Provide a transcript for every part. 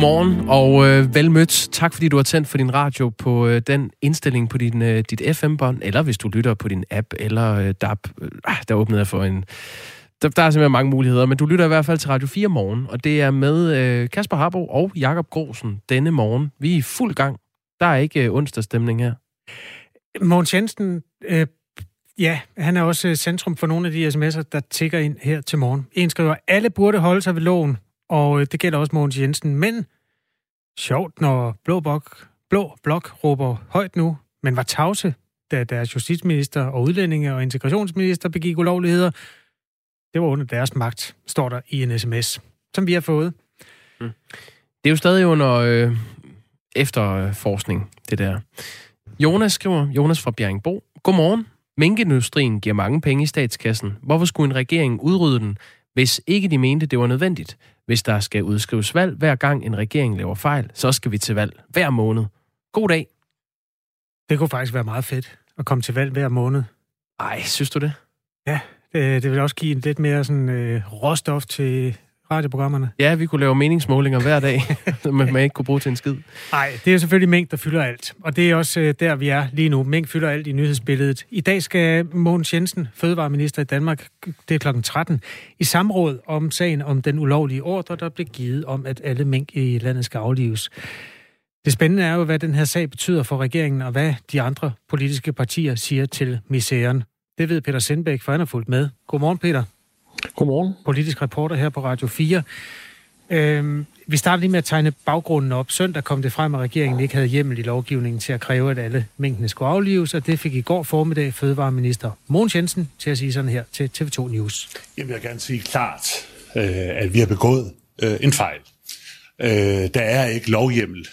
Godmorgen og øh, velmødt. Tak fordi du har tændt for din radio på øh, den indstilling på din, øh, dit FM-bånd, eller hvis du lytter på din app eller øh, DAB. Øh, der åbnede jeg for en... Der, der er simpelthen mange muligheder, men du lytter i hvert fald til Radio 4 morgen, og det er med øh, Kasper Harbo og Jakob Grosen denne morgen. Vi er i fuld gang. Der er ikke øh, onsdagsstemning her. Mogens Jensen, øh, ja, han er også øh, centrum for nogle af de sms'er, der tigger ind her til morgen. En skriver, alle burde holde sig ved loven, og øh, det gælder også Mogens Jensen. Men sjovt, når Blå Blok, Blå Blok råber højt nu, men var tavse, da deres justitsminister og udlændinge og integrationsminister begik ulovligheder. Det var under deres magt, står der i en sms, som vi har fået. Mm. Det er jo stadig under øh, efterforskning, det der. Jonas skriver, Jonas fra Bjerringbo. Godmorgen. Minkindustrien giver mange penge i statskassen. Hvorfor skulle en regering udrydde den, hvis ikke de mente, det var nødvendigt? Hvis der skal udskrives valg hver gang en regering laver fejl, så skal vi til valg hver måned. God dag. Det kunne faktisk være meget fedt at komme til valg hver måned. Ej, synes du det? Ja, det, det vil også give en lidt mere sådan, øh, råstof til radioprogrammerne. Ja, vi kunne lave meningsmålinger hver dag, som man ikke kunne bruge til en skid. Nej, det er selvfølgelig mængd, der fylder alt. Og det er også øh, der, vi er lige nu. Mængd fylder alt i nyhedsbilledet. I dag skal Mogens Jensen, fødevareminister i Danmark, det er klokken 13, i samråd om sagen om den ulovlige ordre, der blev givet om, at alle mængd i landet skal aflives. Det spændende er jo, hvad den her sag betyder for regeringen, og hvad de andre politiske partier siger til misæren. Det ved Peter Sindbæk, for han har fulgt med. Godmorgen, Peter. Godmorgen. Politisk reporter her på Radio 4. Øhm, vi starter lige med at tegne baggrunden op. Søndag kom det frem, at regeringen ikke havde hjemmel i lovgivningen til at kræve, at alle mængdene skulle aflives, og det fik i går formiddag fødevareminister Mogens Jensen til at sige sådan her til TV2 News. Jamen, jeg vil gerne sige klart, øh, at vi har begået øh, en fejl. Øh, der er ikke lovhjemmel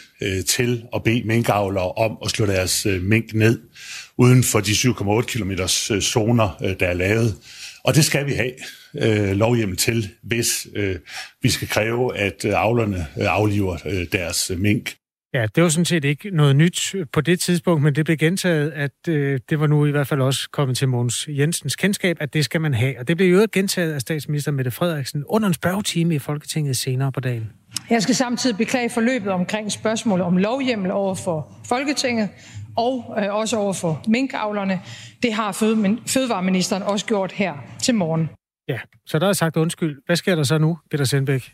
til at bede minkavlere om at slå deres mink ned uden for de 7,8 km zoner, der er lavet. Og det skal vi have øh, lovhjemmel til, hvis øh, vi skal kræve, at øh, avlerne øh, afliver øh, deres øh, mink. Ja, det var sådan set ikke noget nyt på det tidspunkt, men det blev gentaget, at øh, det var nu i hvert fald også kommet til Mogens Jensens kendskab, at det skal man have. Og det blev jo gentaget af statsminister Mette Frederiksen under en spørgetime i Folketinget senere på dagen. Jeg skal samtidig beklage forløbet omkring spørgsmålet om lovhjemmel over for Folketinget og øh, også over for minkavlerne. Det har fødevareministeren også gjort her til morgen. Ja, så der er sagt undskyld. Hvad sker der så nu, Peter Sendbæk?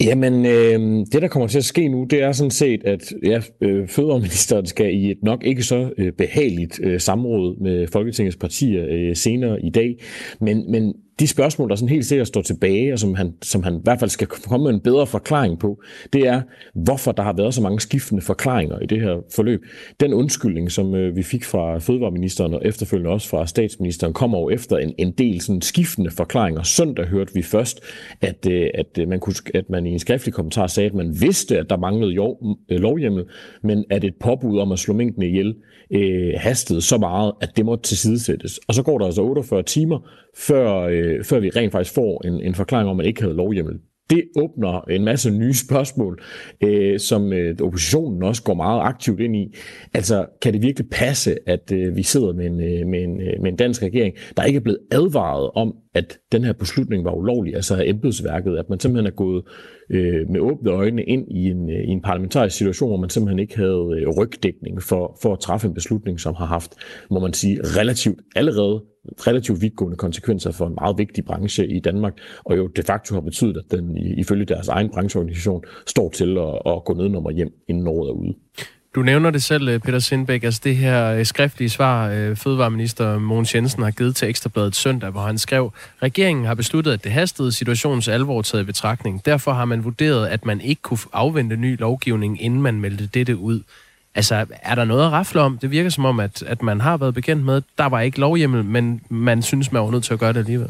Jamen, øh, det der kommer til at ske nu, det er sådan set, at ja, øh, fødevareministeren skal i et nok ikke så øh, behageligt øh, samråd med Folketingets partier øh, senere i dag. Men, men de spørgsmål, der sådan helt sikkert står tilbage, og som han, som han i hvert fald skal komme med en bedre forklaring på, det er, hvorfor der har været så mange skiftende forklaringer i det her forløb. Den undskyldning, som øh, vi fik fra fødevareministeren og efterfølgende også fra statsministeren, kommer jo efter en, en del sådan skiftende forklaringer. Søndag hørte vi først, at, øh, at, øh, man kunne, at man i en skriftlig kommentar sagde, at man vidste, at der manglede jo, øh, lovhjemmel, men at et påbud om at slå minkene ihjel øh, hastede så meget, at det måtte tilsidesættes. Og så går der altså 48 timer, før, øh, Øh, før vi rent faktisk får en, en forklaring om, at man ikke havde lovhjemmel. Det åbner en masse nye spørgsmål, øh, som øh, oppositionen også går meget aktivt ind i. Altså, kan det virkelig passe, at øh, vi sidder med en, øh, med, en, øh, med en dansk regering, der ikke er blevet advaret om, at den her beslutning var ulovlig, altså af embedsværket, at man simpelthen er gået øh, med åbne øjne ind i en, øh, i en parlamentarisk situation, hvor man simpelthen ikke havde øh, rygdækning for, for at træffe en beslutning, som har haft, må man sige, relativt allerede relativt vidtgående konsekvenser for en meget vigtig branche i Danmark, og jo de facto har betydet, at den ifølge deres egen brancheorganisation står til at, at gå ned nummer hjem, inden året er ude. Du nævner det selv, øh, Peter Sindbæk, altså det her øh, skriftlige svar, øh, Fødevareminister Mogens Jensen har givet til Ekstrabladet søndag, hvor han skrev, regeringen har besluttet, at det hastede situationens alvor taget i betragtning. Derfor har man vurderet, at man ikke kunne afvente ny lovgivning, inden man meldte dette ud. Altså, er der noget at rafle om? Det virker som om, at, at man har været bekendt med, der var ikke lovhjemmel, men man synes, man var nødt til at gøre det alligevel.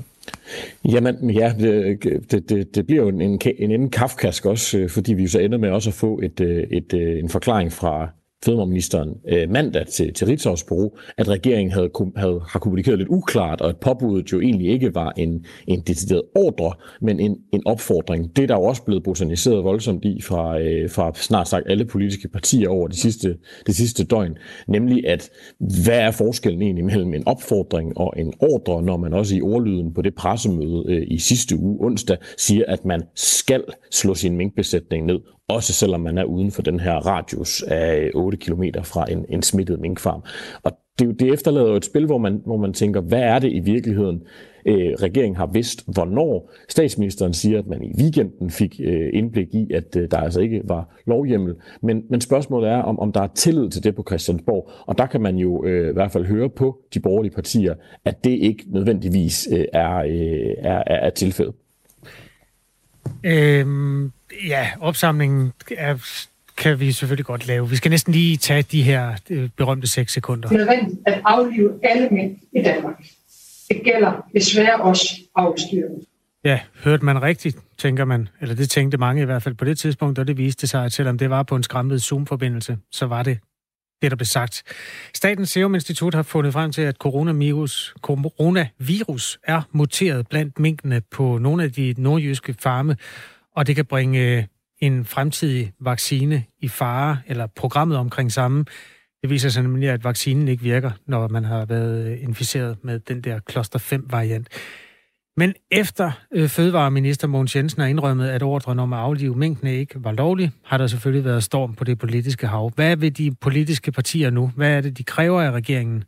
Jamen ja, det, det, det bliver jo en, en, en ende kafkask også, øh, fordi vi så ender med også at få et, øh, et, øh, en forklaring fra fødevareministeren øh, mandag til, til Ritzau's bureau, at regeringen havde, havde, har kommunikeret lidt uklart, og at påbuddet jo egentlig ikke var en, en decideret ordre, men en, en opfordring. Det er der jo også blevet botaniseret voldsomt i fra, øh, fra snart sagt alle politiske partier over de sidste, de sidste døgn, nemlig at hvad er forskellen egentlig mellem en opfordring og en ordre, når man også i ordlyden på det pressemøde øh, i sidste uge onsdag siger, at man skal slå sin minkbesætning ned, også selvom man er uden for den her radius af 8 km fra en, en smittet minkfarm. Og det, det efterlader jo et spil, hvor man, hvor man tænker, hvad er det i virkeligheden, øh, regeringen har vidst, hvornår statsministeren siger, at man i weekenden fik øh, indblik i, at øh, der altså ikke var lovhjemmel. Men, men spørgsmålet er, om, om der er tillid til det på Christiansborg. Og der kan man jo øh, i hvert fald høre på de borgerlige partier, at det ikke nødvendigvis øh, er, øh, er, er, er tilfældet. Øhm, ja, opsamlingen er, kan vi selvfølgelig godt lave. Vi skal næsten lige tage de her øh, berømte 6 sekunder. Det er nødvendigt at aflive alle mænd i Danmark. Det gælder desværre også afstyrene. Ja, hørte man rigtigt, tænker man. Eller det tænkte mange i hvert fald på det tidspunkt, og det viste sig, at selvom det var på en skræmmet Zoom-forbindelse, så var det det, der blev sagt. Statens Serum Institut har fundet frem til, at coronavirus, coronavirus er muteret blandt minkene på nogle af de nordjyske farme, og det kan bringe øh, en fremtidig vaccine i fare, eller programmet omkring samme. Det viser sig nemlig, at vaccinen ikke virker, når man har været øh, inficeret med den der kloster 5-variant. Men efter øh, fødevareminister Mogens Jensen har indrømmet, at ordren om at aflive minkene ikke var lovlig, har der selvfølgelig været storm på det politiske hav. Hvad vil de politiske partier nu? Hvad er det, de kræver af regeringen?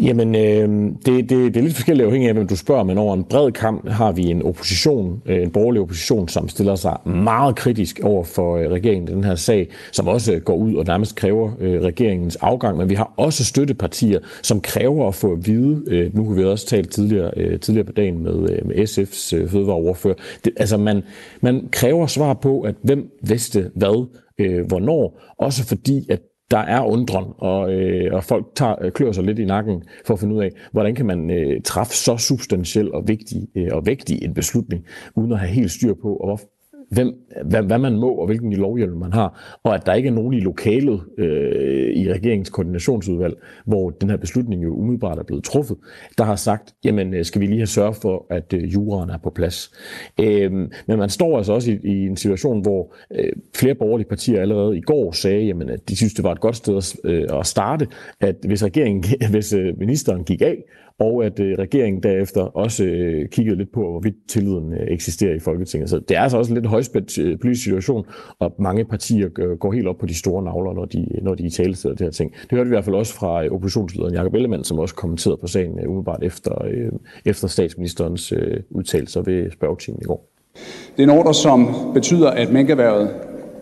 Jamen, øh, det, det, det er lidt forskelligt afhængig af, hvem du spørger, men over en bred kamp har vi en opposition, øh, en borgerlig opposition, som stiller sig meget kritisk over for øh, regeringen i den her sag, som også øh, går ud og nærmest kræver øh, regeringens afgang, men vi har også støttepartier, som kræver at få at vide, øh, nu har vi også talt tidligere, øh, tidligere på dagen med, øh, med SF's øh, det, altså man, man kræver svar på, at hvem vidste hvad, øh, hvornår, også fordi, at der er undren, og, øh, og folk tager, øh, klør sig lidt i nakken for at finde ud af, hvordan kan man øh, træffe så substantiel og vigtig øh, og vigtig en beslutning, uden at have helt styr på, og hvor, hvem, hvad, hvad man må og hvilken lovhjælp man har, og at der ikke er nogen i lokalet øh, i regeringens koordinationsudvalg, hvor den her beslutning jo umiddelbart er blevet truffet, der har sagt, jamen øh, skal vi lige have sørget for, at øh, juraen er på plads. Øh, men man står altså også i, i en situation, hvor øh, flere borgerlige partier allerede i går sagde, jamen, at de synes, det var et godt sted at, øh, at starte, at hvis regeringen, hvis øh, ministeren gik af, og at øh, regeringen derefter også øh, kiggede lidt på, hvorvidt tilliden øh, eksisterer i Folketinget. Så det er altså også en lidt højspændt øh, politisk situation, og mange partier øh, går helt op på de store navler, når de, når de i tale det her ting. Det hørte vi i hvert fald også fra øh, oppositionslederen Jakob Ellemann, som også kommenterede på sagen øh, umiddelbart efter, øh, efter statsministerens øh, udtalelser ved spørgetimen i går. Det er en ordre, som betyder, at mænkeværet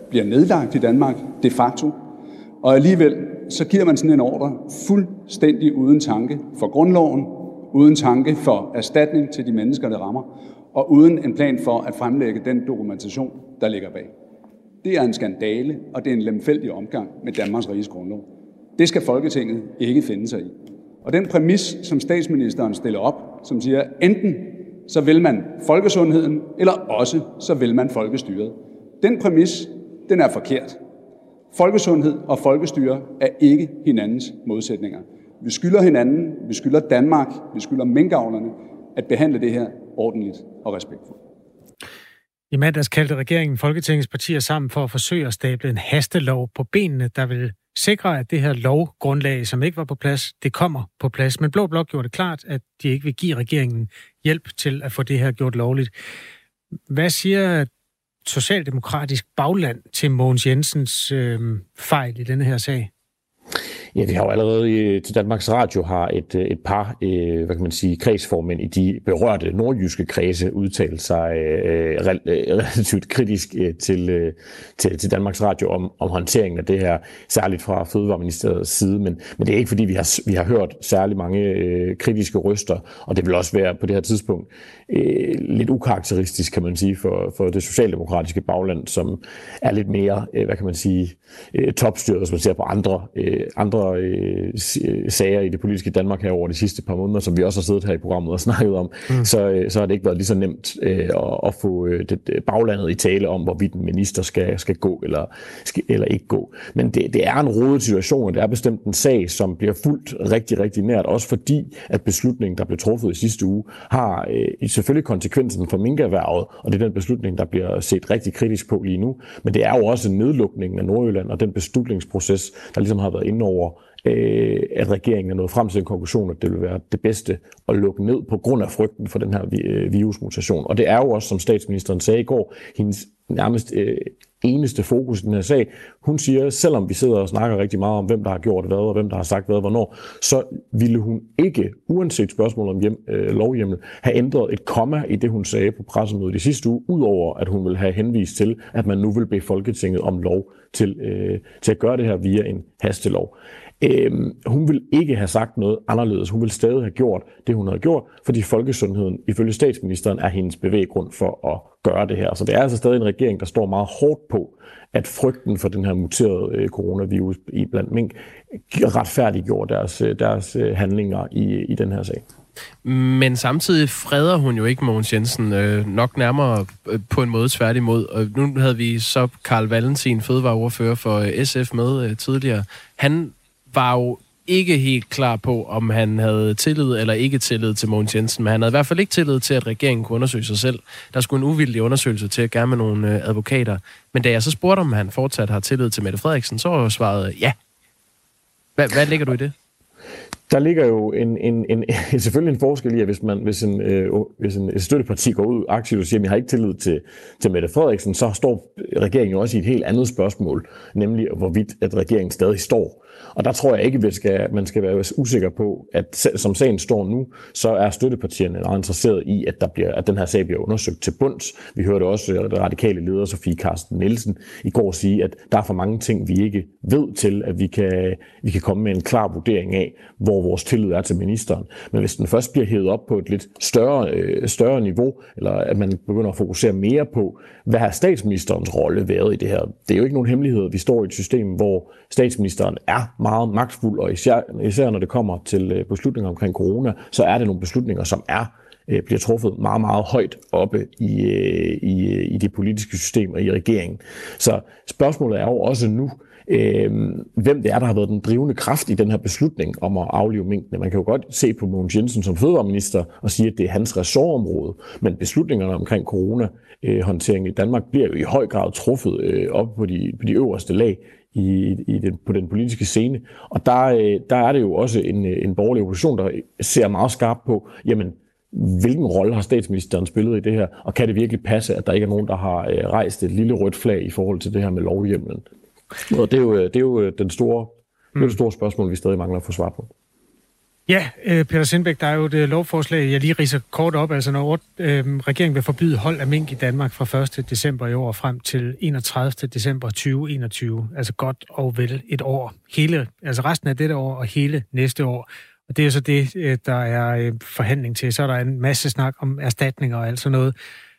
bliver nedlagt i Danmark de facto, og alligevel så giver man sådan en ordre fuldstændig uden tanke for grundloven, uden tanke for erstatning til de mennesker, det rammer, og uden en plan for at fremlægge den dokumentation, der ligger bag. Det er en skandale, og det er en lemfældig omgang med Danmarks Riges Grundlov. Det skal Folketinget ikke finde sig i. Og den præmis, som statsministeren stiller op, som siger, enten så vil man folkesundheden, eller også så vil man folkestyret. Den præmis, den er forkert. Folkesundhed og folkestyre er ikke hinandens modsætninger. Vi skylder hinanden, vi skylder Danmark, vi skylder minkavlerne at behandle det her ordentligt og respektfuldt. I mandags kaldte regeringen Folketingets partier sammen for at forsøge at stable en hastelov på benene, der vil sikre, at det her lovgrundlag, som ikke var på plads, det kommer på plads. Men Blå Blok gjorde det klart, at de ikke vil give regeringen hjælp til at få det her gjort lovligt. Hvad siger socialdemokratisk bagland til Mogens Jensens øh, fejl i denne her sag? Ja, vi har jo allerede i, til Danmarks Radio har et, øh, et par, øh, hvad kan man sige, kredsformænd i de berørte nordjyske kredse udtalt sig øh, øh, relativt kritisk øh, til, øh, til, til Danmarks Radio om, om håndteringen af det her, særligt fra Fødevareministeriets side. Men, men det er ikke fordi, vi har, vi har hørt særlig mange øh, kritiske røster, og det vil også være på det her tidspunkt øh, lidt ukarakteristisk, kan man sige, for, for det socialdemokratiske bagland, som er lidt mere, øh, hvad kan man sige, øh, topstyret, hvis man ser på andre, øh, andre øh, sager i det politiske Danmark her over de sidste par måneder, som vi også har siddet her i programmet og snakket om, mm. så, øh, så har det ikke været lige så nemt øh, at, at få øh, det, baglandet i tale om, hvorvidt en minister skal, skal gå eller, skal, eller ikke gå. Men det, det er en rodet situation, og det er bestemt en sag, som bliver fuldt rigtig, rigtig nært, også fordi, at beslutningen, der blev truffet i sidste uge, har øh, selvfølgelig konsekvensen for minkerhvervet, og det er den beslutning, der bliver set rigtig kritisk på lige nu. Men det er jo også en af Nordjylland og den beslutningsproces, der ligesom har været inde over, øh, at regeringen er nået frem til en konklusion, at det vil være det bedste at lukke ned på grund af frygten for den her øh, virusmutation. Og det er jo også, som statsministeren sagde i går, hendes nærmest øh, eneste fokus i den her sag. Hun siger, selvom vi sidder og snakker rigtig meget om, hvem der har gjort hvad, og hvem der har sagt hvad, hvornår, så ville hun ikke, uanset spørgsmålet om hjem, øh, lovhjemmel, have ændret et komma i det, hun sagde på pressemødet i sidste uge, udover at hun ville have henvist til, at man nu vil bede Folketinget om lov til, øh, til at gøre det her via en hastelov. Øhm, hun ville ikke have sagt noget anderledes. Hun vil stadig have gjort det, hun har gjort, fordi folkesundheden ifølge statsministeren er hendes bevæggrund for at gøre det her. Så det er altså stadig en regering, der står meget hårdt på, at frygten for den her muterede øh, coronavirus i blandt mink retfærdiggjorde deres, øh, deres øh, handlinger i, i den her sag. Men samtidig freder hun jo ikke Mogens Jensen, øh, nok nærmere øh, på en måde tværtimod. Og nu havde vi så Karl Valentin, fødevareordfører for øh, SF, med øh, tidligere. Han var jo ikke helt klar på, om han havde tillid eller ikke tillid til Mogens Jensen, men han havde i hvert fald ikke tillid til, at regeringen kunne undersøge sig selv. Der skulle en uvildig undersøgelse til, gerne med nogle øh, advokater. Men da jeg så spurgte, om han fortsat har tillid til Mette Frederiksen, så var svaret ja. Hvad, hvad ligger du i det? Der ligger jo en, en, en, selvfølgelig en forskel i, at hvis, man, hvis, en, øh, hvis en, et støtteparti går ud aktivt og siger, at jeg har ikke tillid til, til Mette Frederiksen, så står regeringen jo også i et helt andet spørgsmål, nemlig hvorvidt at regeringen stadig står og der tror jeg ikke, at man skal, man skal være usikker på, at som sagen står nu, så er støttepartierne meget interesseret i, at, der bliver, at den her sag bliver undersøgt til bunds. Vi hørte også den radikale leder, Sofie Karsten Nielsen, i går sige, at der er for mange ting, vi ikke ved til, at vi kan, vi kan komme med en klar vurdering af, hvor vores tillid er til ministeren. Men hvis den først bliver hævet op på et lidt større, øh, større niveau, eller at man begynder at fokusere mere på, hvad har statsministerens rolle været i det her? Det er jo ikke nogen hemmelighed, vi står i et system, hvor statsministeren er meget magtfuld, og især, især når det kommer til øh, beslutninger omkring corona, så er det nogle beslutninger, som er øh, bliver truffet meget, meget højt oppe i, øh, i, i det politiske system og i regeringen. Så spørgsmålet er jo også nu, øh, hvem det er, der har været den drivende kraft i den her beslutning om at aflive minkene. Man kan jo godt se på Mogens Jensen som fødevareminister og sige, at det er hans ressortområde, men beslutningerne omkring corona-håndteringen i Danmark bliver jo i høj grad truffet øh, op på de, på de øverste lag i, i den, på den politiske scene. Og der, øh, der er det jo også en, øh, en borgerlig opposition, der ser meget skarpt på, jamen, hvilken rolle har statsministeren spillet i det her, og kan det virkelig passe, at der ikke er nogen, der har øh, rejst et lille rødt flag i forhold til det her med lovhjemlen? Og det er jo, øh, det er jo øh, den store, det, er det store spørgsmål, vi stadig mangler at få svar på. Ja, øh, Peter Sindbæk, der er jo et øh, lovforslag, jeg lige riser kort op. Altså når øh, regeringen vil forbyde hold af mink i Danmark fra 1. december i år frem til 31. december 2021. Altså godt og vel et år. Hele, altså resten af dette år og hele næste år. Og det er så det, øh, der er forhandling til. Så er der en masse snak om erstatninger og alt sådan noget,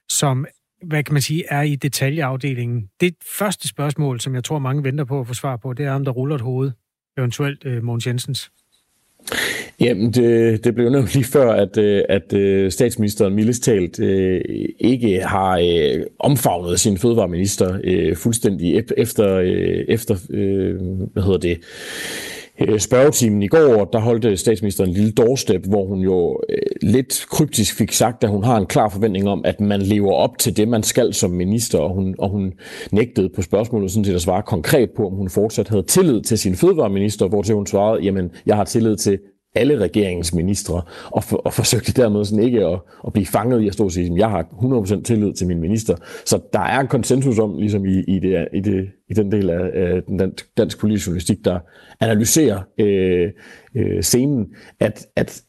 som hvad kan man sige, er i detaljeafdelingen. Det første spørgsmål, som jeg tror mange venter på at få svar på, det er, om der ruller et hoved, eventuelt øh, Mogens Jensens. Jamen, det, det blev nævnt lige før, at, øh, at øh, statsministeren mildest talt øh, ikke har omfavnet sin fødevareminister fuldstændig efter, efter hvad hedder det, Øh, spørgetimen i går, der holdte statsministeren en lille doorstep, hvor hun jo øh, lidt kryptisk fik sagt, at hun har en klar forventning om, at man lever op til det, man skal som minister, og hun, og hun nægtede på spørgsmålet sådan set at svare konkret på, om hun fortsat havde tillid til sin fødevareminister, hvor til hun svarede, jamen, jeg har tillid til alle regeringens ministre, og, for, og forsøgte dermed sådan ikke at, at blive fanget i at stå og sige, at jeg har 100% tillid til min minister. Så der er en konsensus om, ligesom i, i, det, i, det, i den del af, den dansk, dansk politisk journalistik, der analyserer øh, øh, scenen, at, at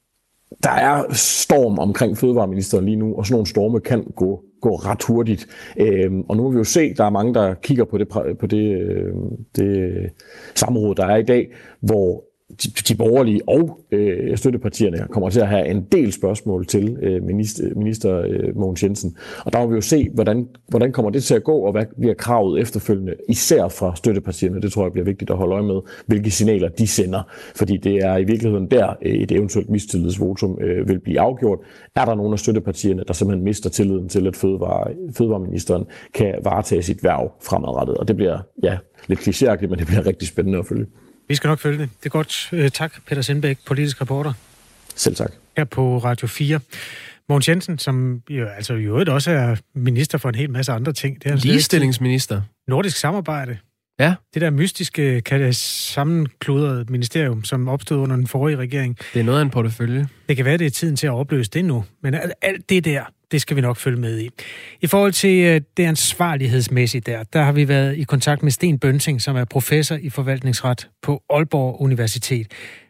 der er storm omkring fødevareministeren lige nu, og sådan nogle storme kan gå, gå ret hurtigt. Øhm, og nu må vi jo se, der er mange, der kigger på det, på det, øh, det samråd, der er i dag, hvor de, de borgerlige og øh, støttepartierne kommer til at have en del spørgsmål til øh, minister, minister øh, Mogens Jensen. Og der må vi jo se, hvordan, hvordan kommer det til at gå, og hvad bliver kravet efterfølgende, især fra støttepartierne. Det tror jeg bliver vigtigt at holde øje med, hvilke signaler de sender. Fordi det er i virkeligheden der, øh, et eventuelt mistillidsvotum øh, vil blive afgjort. Er der nogle af støttepartierne, der simpelthen mister tilliden til, at fødevare, fødevareministeren kan varetage sit værv fremadrettet? Og det bliver, ja, lidt klichéagtigt, men det bliver rigtig spændende at følge. Vi skal nok følge det. Det er godt. Øh, tak, Peter Sindbæk, politisk reporter. Selv tak. Her på Radio 4. Mogens Jensen, som jo, altså i øvrigt også er minister for en hel masse andre ting. Det er Ligestillingsminister. Nordisk samarbejde. Ja. Det der mystiske, sammenkludrede ministerium, som opstod under den forrige regering. Det er noget af en portefølje. Det kan være, det er tiden til at opløse det nu. Men alt det der, det skal vi nok følge med i. I forhold til øh, det ansvarlighedsmæssigt der, der har vi været i kontakt med Sten Bønsing, som er professor i forvaltningsret på Aalborg Universitet.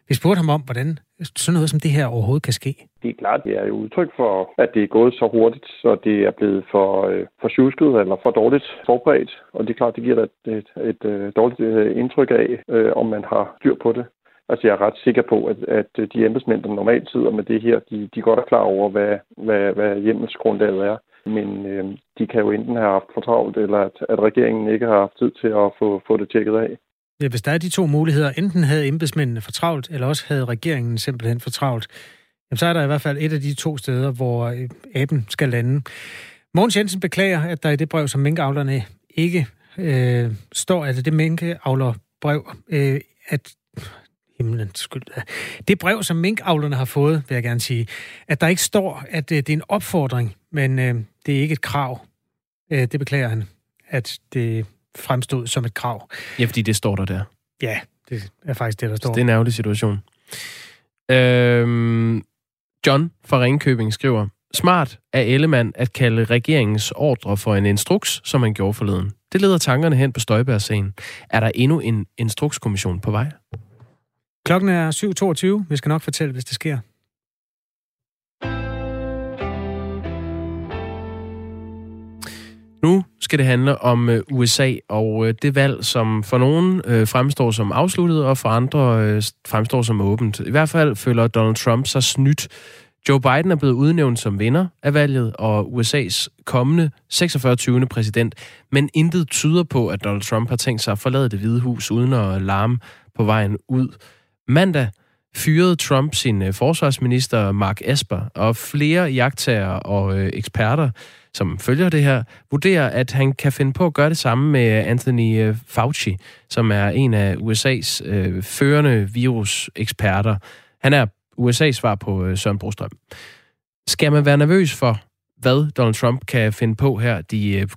Vi spurgte ham om, hvordan sådan noget som det her overhovedet kan ske. Det er klart, det er jo udtryk for, at det er gået så hurtigt, så det er blevet for, øh, for sjusket eller for dårligt forberedt. Og det er klart, det giver et, et, et, et øh, dårligt øh, indtryk af, øh, om man har styr på det. Altså jeg er ret sikker på, at, at øh, de embedsmænd, der normalt sidder med det her, de, de godt er klar over, hvad, hvad, hvad hjemmelsgrundlaget er. Men øh, de kan jo enten have haft for travlt, eller at, at regeringen ikke har haft tid til at få, få det tjekket af. Ja, hvis der er de to muligheder, enten havde embedsmændene for travlt, eller også havde regeringen simpelthen for travlt, jamen så er der i hvert fald et af de to steder, hvor øh, aben skal lande. Mogens Jensen beklager, at der i det brev, som minkavlerne ikke øh, står, at det minkavlerbrev, øh, at himlen skyld. Det brev, som minkavlerne har fået, vil jeg gerne sige, at der ikke står, at øh, det er en opfordring, men øh, det er ikke et krav. Øh, det beklager han, at det fremstod som et krav. Ja, fordi det står der der. Ja, det er faktisk det, der står. Så det er en ærgerlig situation. Øhm, John fra Ringkøbing skriver, Smart af Ellemann at kalde regeringens ordre for en instruks, som han gjorde forleden. Det leder tankerne hen på Støjbær-sagen. Er der endnu en instrukskommission på vej? Klokken er 7.22. Vi skal nok fortælle, hvis det sker. Nu skal det handle om øh, USA og øh, det valg, som for nogen øh, fremstår som afsluttet, og for andre øh, fremstår som åbent. I hvert fald føler Donald Trump sig snydt. Joe Biden er blevet udnævnt som vinder af valget, og USA's kommende 46. præsident, men intet tyder på, at Donald Trump har tænkt sig at forlade det hvide hus uden at larme på vejen ud. Mandag fyrede Trump sin øh, forsvarsminister Mark Esper, og flere jagttager og øh, eksperter, som følger det her, vurderer, at han kan finde på at gøre det samme med øh, Anthony øh, Fauci, som er en af USA's øh, førende viruseksperter. Han er USA's svar på øh, Søren Brostrøm. Skal man være nervøs for, hvad Donald Trump kan finde på her de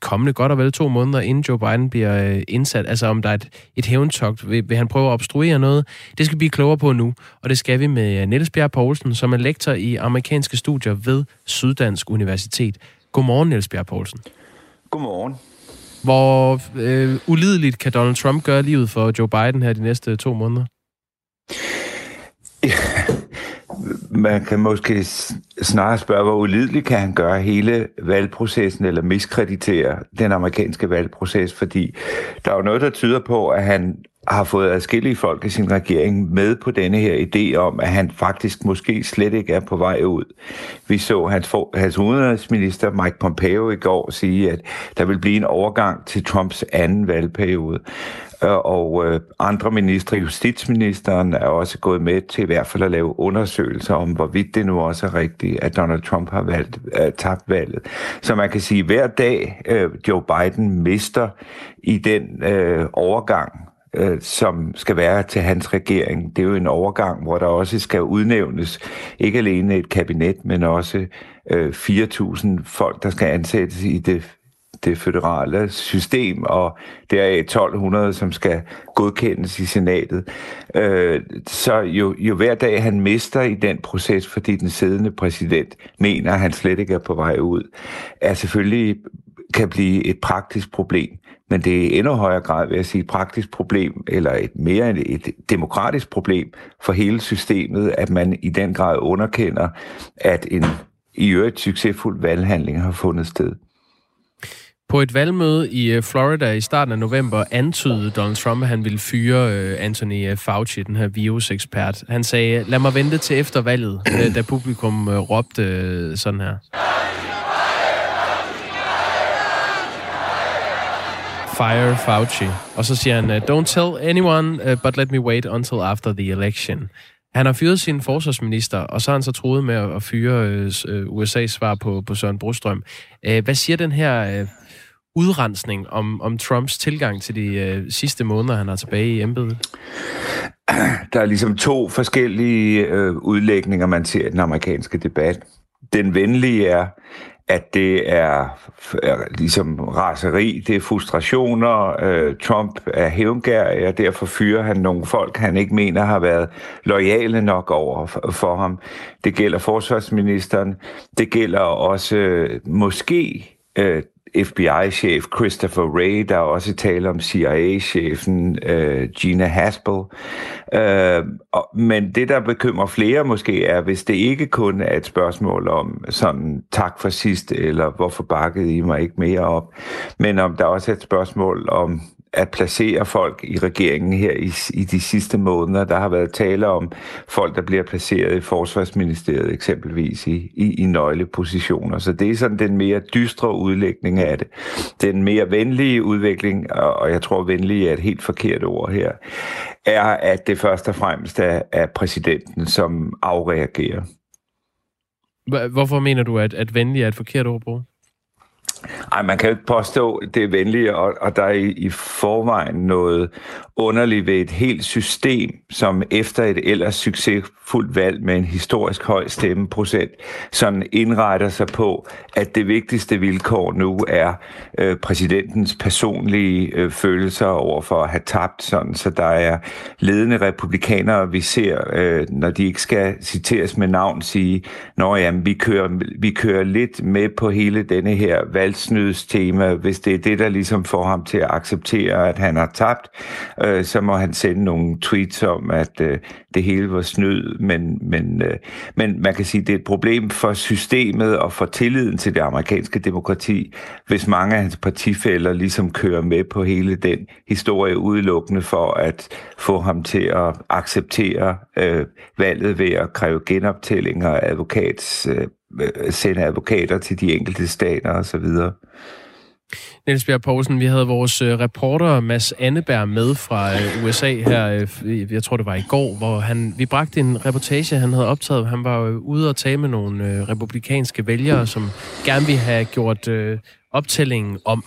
kommende godt og vel to måneder, inden Joe Biden bliver øh, indsat. Altså om der er et, et hævntogt, vil, vil han prøve at obstruere noget? Det skal vi blive klogere på nu, og det skal vi med øh, Niels Bjerg Poulsen, som er lektor i amerikanske studier ved Syddansk Universitet. Godmorgen, Niels Bjerg Poulsen. Godmorgen. Hvor øh, ulideligt kan Donald Trump gøre livet for Joe Biden her de næste to måneder? man kan måske snarere spørge, hvor ulideligt kan han gøre hele valgprocessen eller miskreditere den amerikanske valgproces, fordi der er jo noget, der tyder på, at han har fået adskillige folk i sin regering med på denne her idé om, at han faktisk måske slet ikke er på vej ud. Vi så hans, for, hans udenrigsminister Mike Pompeo i går sige, at der vil blive en overgang til Trumps anden valgperiode. Øh, og øh, andre ministre, justitsministeren, er også gået med til i hvert fald at lave undersøgelser om, hvorvidt det nu også er rigtigt, at Donald Trump har valgt, uh, tabt valget. Så man kan sige, at hver dag uh, Joe Biden mister i den uh, overgang, Øh, som skal være til hans regering. Det er jo en overgang, hvor der også skal udnævnes ikke alene et kabinet, men også øh, 4.000 folk, der skal ansættes i det det føderale system, og der er 1200, som skal godkendes i senatet. Øh, så jo, jo hver dag han mister i den proces, fordi den siddende præsident mener, at han slet ikke er på vej ud, er selvfølgelig kan blive et praktisk problem. Men det er i endnu højere grad, vil jeg sige, et praktisk problem, eller et mere end et demokratisk problem for hele systemet, at man i den grad underkender, at en i øvrigt succesfuld valghandling har fundet sted. På et valgmøde i øh, Florida i starten af november antydede Donald Trump, at han ville fyre øh, Anthony øh, Fauci, den her virusekspert. Han sagde, lad mig vente til efter valget, da publikum råbte sådan her. Fire Fauci. Og så siger han, uh, don't tell anyone, uh, but let me wait until after the election. Han har fyret sin forsvarsminister, og så har han så troet med at fyre øh, øh, USA's svar på, på Søren Brostrøm. Uh, hvad siger den her udrensning om, om Trumps tilgang til de øh, sidste måneder, han har tilbage i embedet? Der er ligesom to forskellige øh, udlægninger, man ser i den amerikanske debat. Den venlige er, at det er, er ligesom raseri, det er frustrationer. Øh, Trump er hævngær, og derfor fyrer han nogle folk, han ikke mener har været lojale nok over for, for ham. Det gælder forsvarsministeren. Det gælder også øh, måske øh, FBI-chef Christopher Wray, der er også tale om CIA-chefen øh, Gina Haspel. Øh, og, men det, der bekymrer flere måske, er, hvis det ikke kun er et spørgsmål om sådan tak for sidst, eller hvorfor bakkede I mig ikke mere op, men om der også er et spørgsmål om at placere folk i regeringen her i, i de sidste måneder. Der har været tale om folk, der bliver placeret i Forsvarsministeriet eksempelvis i, i, i nøglepositioner. Så det er sådan den mere dystre udlægning af det. Den mere venlige udvikling, og og jeg tror venlige er et helt forkert ord her, er, at det først og fremmest er, er præsidenten, som afreagerer. Hvorfor mener du, at, at venlig er et forkert ord at bruge? Ej, man kan jo ikke påstå, det er venligt, og, og der er i, i forvejen noget underligt ved et helt system, som efter et ellers succesfuldt valg med en historisk høj stemmeprocent, sådan indretter sig på, at det vigtigste vilkår nu er øh, præsidentens personlige øh, følelser over for at have tabt, sådan, så der er ledende republikanere, vi ser, øh, når de ikke skal citeres med navn, sige, når jamen, vi kører, vi kører lidt med på hele denne her valg valgsnydstema, hvis det er det, der ligesom får ham til at acceptere, at han har tabt, øh, så må han sende nogle tweets om, at øh, det hele var snyd, men, men, øh, men man kan sige, det er et problem for systemet og for tilliden til det amerikanske demokrati, hvis mange af hans partifælder ligesom kører med på hele den historie udelukkende for at få ham til at acceptere øh, valget ved at kræve genoptællinger advokats, øh, øh, sende advokater til de enkelte stater osv. Niels Bjerg Poulsen, vi havde vores øh, reporter Mads Anneberg med fra øh, USA her, øh, jeg tror det var i går, hvor han, vi bragte en reportage, han havde optaget. Han var ude og tale med nogle republikanske vælgere, som gerne ville have gjort optællingen om.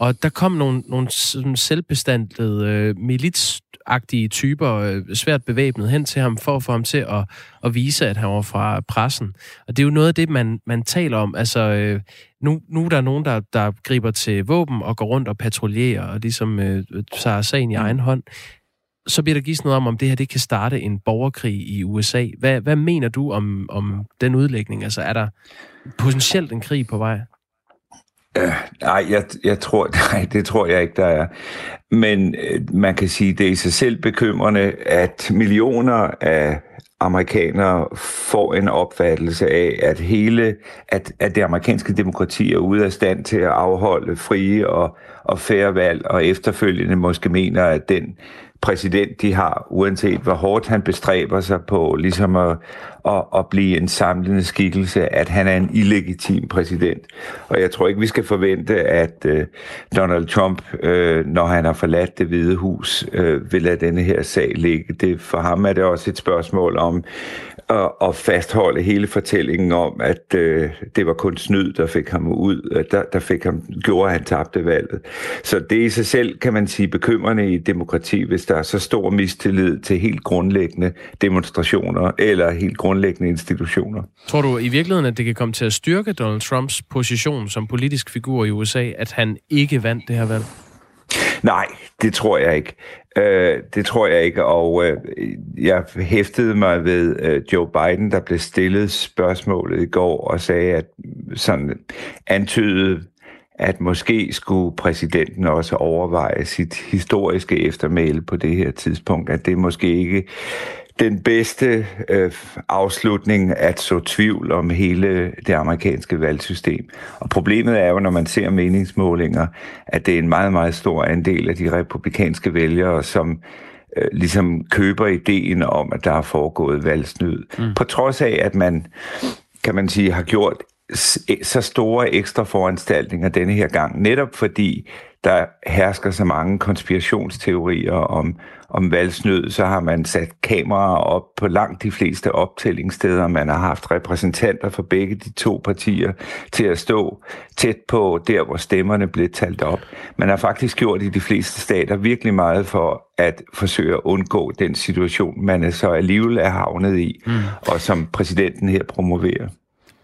Og der kom nogle, nogle selvbestandlede milits agtige typer, øh, svært bevæbnet hen til ham, for at få ham til at, at vise, at han var fra pressen. Og det er jo noget af det, man, man taler om. Altså, øh, nu, nu er der nogen, der, der griber til våben og går rundt og patruljerer, og ligesom øh, tager sagen i mm. egen hånd. Så bliver der givet noget om, om det her det kan starte en borgerkrig i USA. Hvad, hvad mener du om, om den udlægning? Altså, er der potentielt en krig på vej? Øh, nej, jeg, jeg tror, nej, det tror jeg ikke, der er. Men øh, man kan sige, det er i sig selv bekymrende, at millioner af amerikanere får en opfattelse af, at hele, at, at det amerikanske demokrati er ude af stand til at afholde frie og, og færre valg, og efterfølgende måske mener, at den præsident, de har, uanset hvor hårdt han bestræber sig på ligesom at, at, at blive en samlende skikkelse, at han er en illegitim præsident. Og jeg tror ikke, vi skal forvente, at øh, Donald Trump, øh, når han har forladt det hvide hus, øh, vil lade denne her sag ligge. Det, for ham er det også et spørgsmål om at, at fastholde hele fortællingen om, at uh, det var kun snyd, der fik ham ud, der, der fik ham, gjorde, at han tabte valget. Så det i sig selv, kan man sige, bekymrende i demokrati, hvis der er så stor mistillid til helt grundlæggende demonstrationer eller helt grundlæggende institutioner. Tror du i virkeligheden, at det kan komme til at styrke Donald Trumps position som politisk figur i USA, at han ikke vandt det her valg? Nej, det tror jeg ikke. Øh, det tror jeg ikke, og øh, jeg hæftede mig ved øh, Joe Biden, der blev stillet spørgsmålet i går og sagde, at sådan antydede at måske skulle præsidenten også overveje sit historiske eftermæle på det her tidspunkt, at det måske ikke den bedste øh, afslutning at så tvivl om hele det amerikanske valgsystem. Og problemet er jo, når man ser meningsmålinger, at det er en meget, meget stor andel af de republikanske vælgere, som øh, ligesom køber ideen om, at der er foregået valgsnyd. Mm. På trods af, at man, kan man sige, har gjort så store ekstra foranstaltninger denne her gang, netop fordi der hersker så mange konspirationsteorier om, om valgsnyd, så har man sat kameraer op på langt de fleste optællingssteder. Man har haft repræsentanter for begge de to partier til at stå tæt på der, hvor stemmerne blev talt op. Man har faktisk gjort i de fleste stater virkelig meget for at forsøge at undgå den situation, man er så alligevel er havnet i, mm. og som præsidenten her promoverer.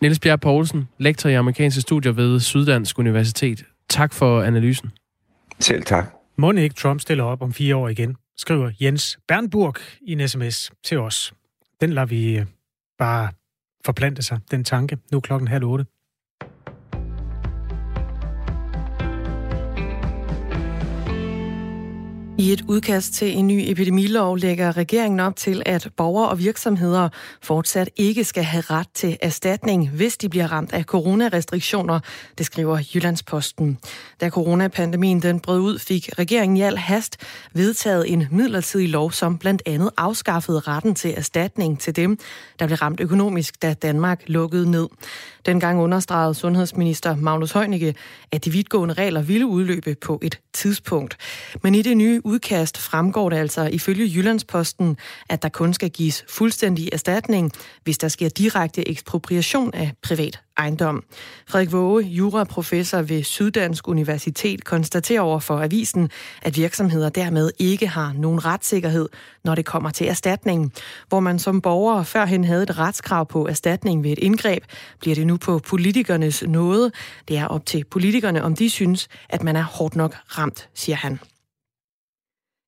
Niels Bjerg Poulsen, lektor i amerikanske studier ved Syddansk Universitet. Tak for analysen. Selv tak. Må ikke Trump stiller op om fire år igen, skriver Jens Bernburg i en sms til os. Den lader vi øh, bare forplante sig, den tanke. Nu er klokken halv otte. I et udkast til en ny epidemilov lægger regeringen op til, at borgere og virksomheder fortsat ikke skal have ret til erstatning, hvis de bliver ramt af coronarestriktioner, det skriver Jyllandsposten. Da coronapandemien den brød ud, fik regeringen i al hast vedtaget en midlertidig lov, som blandt andet afskaffede retten til erstatning til dem, der blev ramt økonomisk, da Danmark lukkede ned. Dengang understregede sundhedsminister Magnus Heunicke, at de vidtgående regler ville udløbe på et tidspunkt. Men i det nye udkast fremgår det altså ifølge Jyllandsposten, at der kun skal gives fuldstændig erstatning, hvis der sker direkte ekspropriation af privat ejendom. Frederik Våge, juraprofessor ved Syddansk Universitet, konstaterer over for avisen, at virksomheder dermed ikke har nogen retssikkerhed, når det kommer til erstatning. Hvor man som borger førhen havde et retskrav på erstatning ved et indgreb, bliver det nu på politikernes nåde. Det er op til politikerne, om de synes, at man er hårdt nok ramt, siger han.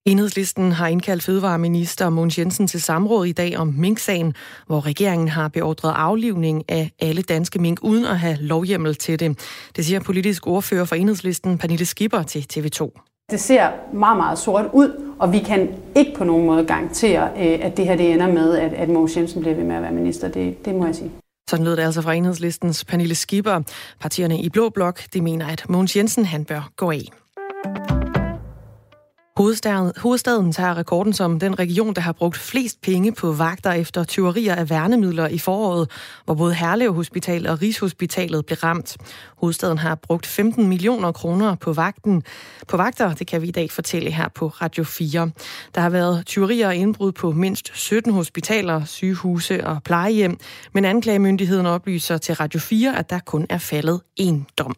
Enhedslisten har indkaldt fødevareminister Mogens Jensen til samråd i dag om minksagen, hvor regeringen har beordret aflivning af alle danske mink uden at have lovhjemmel til det. Det siger politisk ordfører for Enhedslisten Pernille Skipper til TV2. Det ser meget, meget sort ud, og vi kan ikke på nogen måde garantere, øh, at det her det ender med, at, at Mogens Jensen bliver ved med at være minister. Det, det må jeg sige. Sådan lød det altså fra Enhedslistens Pernille Skipper. Partierne i Blå Blok de mener, at Mogens Jensen han bør gå af. Hovedstaden, hovedstaden tager rekorden som den region, der har brugt flest penge på vagter efter tyverier af værnemidler i foråret, hvor både Herlev Hospital og Rigshospitalet blev ramt. Hovedstaden har brugt 15 millioner kroner på vagten. På vagter, det kan vi i dag fortælle her på Radio 4. Der har været tyverier og indbrud på mindst 17 hospitaler, sygehuse og plejehjem, men anklagemyndigheden oplyser til Radio 4, at der kun er faldet én dom.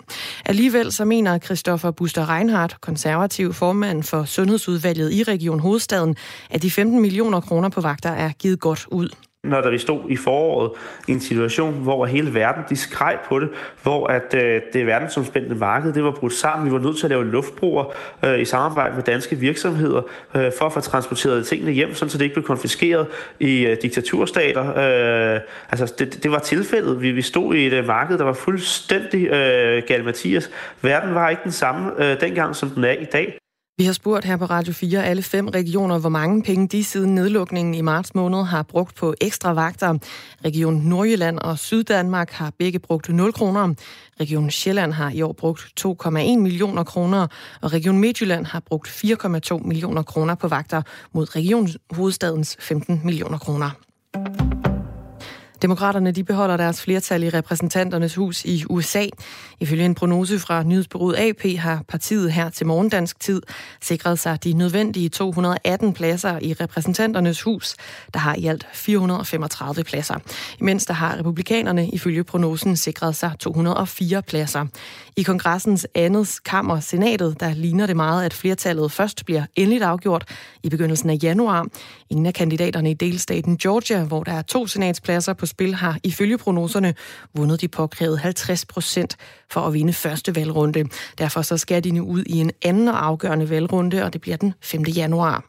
Alligevel så mener Christoffer Buster Reinhardt, konservativ formand for Sundhedsudvalget i Region Hovedstaden, at de 15 millioner kroner på vagter er givet godt ud når der vi stod i foråret i en situation, hvor hele verden de skreg på det, hvor at øh, det verdensomspændende marked det var brudt sammen. Vi var nødt til at lave luftbroer øh, i samarbejde med danske virksomheder øh, for at få transporteret tingene hjem, sådan så det ikke blev konfiskeret i øh, diktaturstater. Øh, altså det, det var tilfældet. Vi, vi stod i et øh, marked, der var fuldstændig øh, galt Mathias. Verden var ikke den samme øh, dengang, som den er i dag. Vi har spurgt her på Radio 4 alle fem regioner, hvor mange penge de siden nedlukningen i marts måned har brugt på ekstra vagter. Region Nordjylland og Syddanmark har begge brugt 0 kroner. Region Sjælland har i år brugt 2,1 millioner kroner, og Region Midtjylland har brugt 4,2 millioner kroner på vagter mod Region Hovedstadens 15 millioner kroner. Demokraterne de beholder deres flertal i repræsentanternes hus i USA. Ifølge en prognose fra nyhedsbyrået AP har partiet her til morgendansk tid sikret sig de nødvendige 218 pladser i repræsentanternes hus, der har i alt 435 pladser. Imens der har republikanerne ifølge prognosen sikret sig 204 pladser. I kongressens andet kammer, senatet, der ligner det meget, at flertallet først bliver endeligt afgjort i begyndelsen af januar. Ingen af kandidaterne i delstaten Georgia, hvor der er to senatspladser på spil, har ifølge prognoserne vundet de påkrævede 50 procent for at vinde første valgrunde. Derfor så skal de nu ud i en anden og afgørende valgrunde, og det bliver den 5. januar.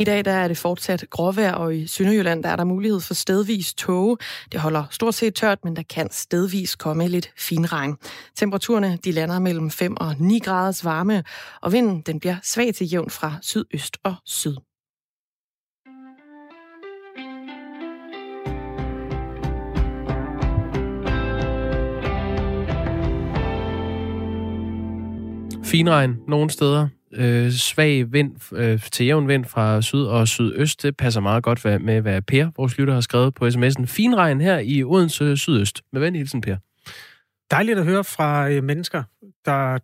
I dag der er det fortsat gråvejr, og i Sønderjylland der er der mulighed for stedvis tåge. Det holder stort set tørt, men der kan stedvis komme lidt finregn. Temperaturerne de lander mellem 5 og 9 graders varme, og vinden den bliver svag til jævn fra sydøst og syd. Finregn nogle steder. Øh, svag vind øh, til jævn vind fra syd og sydøst. Det passer meget godt med, hvad Per, vores lytter, har skrevet på sms'en. Finregn her i Odense Sydøst. Med venlig hilsen, Per. Dejligt at høre fra øh, mennesker, der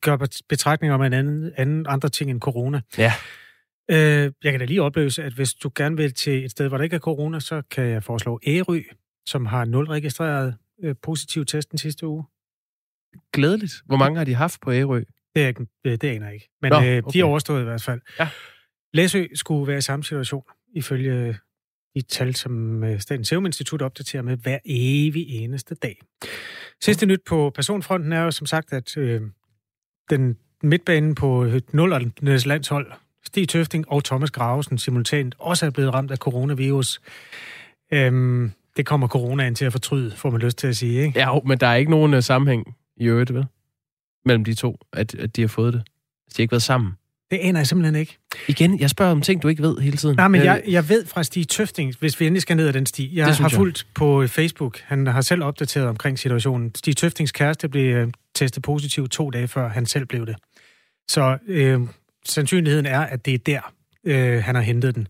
gør betragtninger om en anden, anden andre ting end corona. Ja. Øh, jeg kan da lige opløse, at hvis du gerne vil til et sted, hvor der ikke er corona, så kan jeg foreslå Ærø, som har nul registreret øh, positiv test den sidste uge. Glædeligt. Hvor mange har de haft på Ærø? Det, er, det, aner jeg ikke. Men Nå, okay. øh, de er overstået i hvert fald. Ja. Læsø skulle være i samme situation, ifølge de tal, som øh, Statens Serum Institut opdaterer med hver evig eneste dag. Sidste nyt på personfronten er jo som sagt, at øh, den midtbanen på 0 landshold, Stig Tøfting og Thomas Gravesen simultant også er blevet ramt af coronavirus. Øhm, det kommer coronaen til at fortryde, får man lyst til at sige, ikke? Ja, men der er ikke nogen uh, sammenhæng i øvrigt, vel? Mellem de to, at, at de har fået det. De har ikke været sammen. Det aner jeg simpelthen ikke. Igen, jeg spørger om ting, du ikke ved hele tiden. Nej, men jeg, jeg ved fra Stig Tøfting, hvis vi endelig skal ned ad den sti. Jeg har jeg. fulgt på Facebook. Han har selv opdateret omkring situationen. Stig Tøftings kæreste blev øh, testet positiv to dage før han selv blev det. Så øh, sandsynligheden er, at det er der, øh, han har hentet den.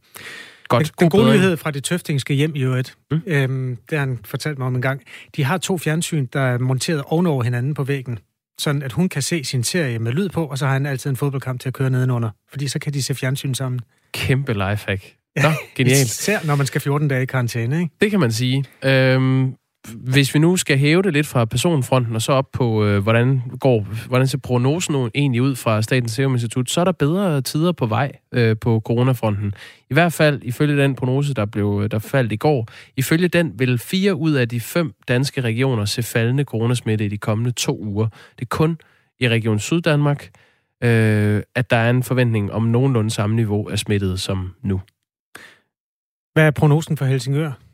Godt. Den, den gode nyhed fra det tøftingske hjem i øvrigt, mm. øhm, det har han fortalt mig om en gang. De har to fjernsyn, der er monteret ovenover hinanden på væggen, sådan at hun kan se sin serie med lyd på, og så har han altid en fodboldkamp til at køre nedenunder, fordi så kan de se fjernsyn sammen. Kæmpe lifehack. Nå, genialt. Især når man skal 14 dage i karantæne, ikke? Det kan man sige. Øhm, hvis vi nu skal hæve det lidt fra personfronten og så op på, øh, hvordan, går, hvordan ser prognosen nu egentlig ud fra Statens Serum Institut, så er der bedre tider på vej øh, på coronafronten. I hvert fald ifølge den prognose, der, blev, øh, der faldt i går, ifølge den vil fire ud af de fem danske regioner se faldende coronasmitte i de kommende to uger. Det er kun i Region Syddanmark, øh, at der er en forventning om nogenlunde samme niveau af smittet som nu. Hvad er prognosen for Helsingør?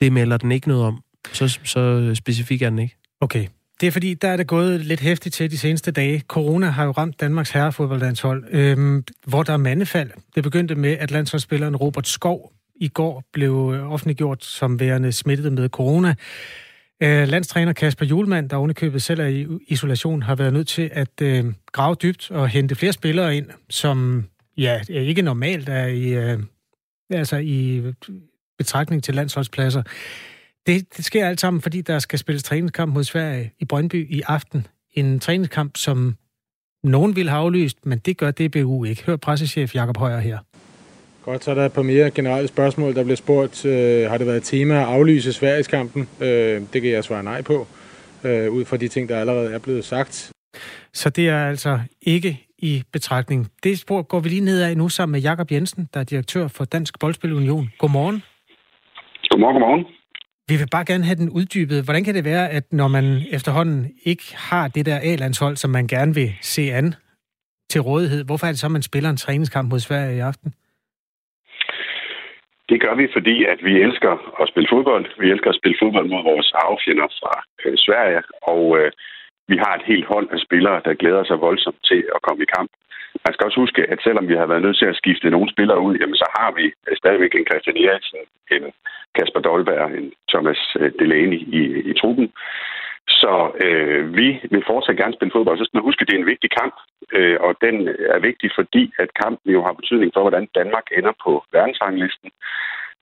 Det melder den ikke noget om. Så, så specifik er den ikke. Okay. Det er fordi, der er det gået lidt hæftigt til de seneste dage. Corona har jo ramt Danmarks herrefodboldlandshold, øhm, hvor der er mandefald. Det begyndte med, at landsholdsspilleren Robert Skov i går blev øh, offentliggjort som værende smittet med corona. Øh, landstræner Kasper Julemand, der ovenikøbet selv er i isolation, har været nødt til at øh, grave dybt og hente flere spillere ind, som ja, ikke normalt er i, øh, altså i betragtning til landsholdspladser. Det, det sker alt sammen, fordi der skal spilles træningskamp mod Sverige i Brøndby i aften. En træningskamp, som nogen vil have aflyst, men det gør DBU ikke. Hør pressechef Jakob Højer her. Godt, så er der et par mere generelle spørgsmål. Der bliver spurgt, øh, har det været tema at aflyse Sverigeskampen? Øh, det kan jeg svare nej på, øh, ud fra de ting, der allerede er blevet sagt. Så det er altså ikke i betragtning. Det spor går vi lige ned af nu sammen med Jakob Jensen, der er direktør for Dansk Boldspil Union. Godmorgen. Godmorgen, godmorgen. Vi vil bare gerne have den uddybet. Hvordan kan det være, at når man efterhånden ikke har det der A-landshold, som man gerne vil se an til rådighed, hvorfor er det så, at man spiller en træningskamp mod Sverige i aften? Det gør vi, fordi at vi elsker at spille fodbold. Vi elsker at spille fodbold mod vores arvefjender fra øh, Sverige, og øh, vi har et helt hold af spillere, der glæder sig voldsomt til at komme i kamp. Man skal også huske, at selvom vi har været nødt til at skifte nogle spillere ud, jamen så har vi stadigvæk en Christian Eriksen, en Kasper Dolberg, en Thomas øh, Delaney i, i truppen. Så øh, vi vil fortsat gerne spille fodbold. Så skal man huske, at det er en vigtig kamp, øh, og den er vigtig, fordi at kampen jo har betydning for, hvordan Danmark ender på verdensranglisten.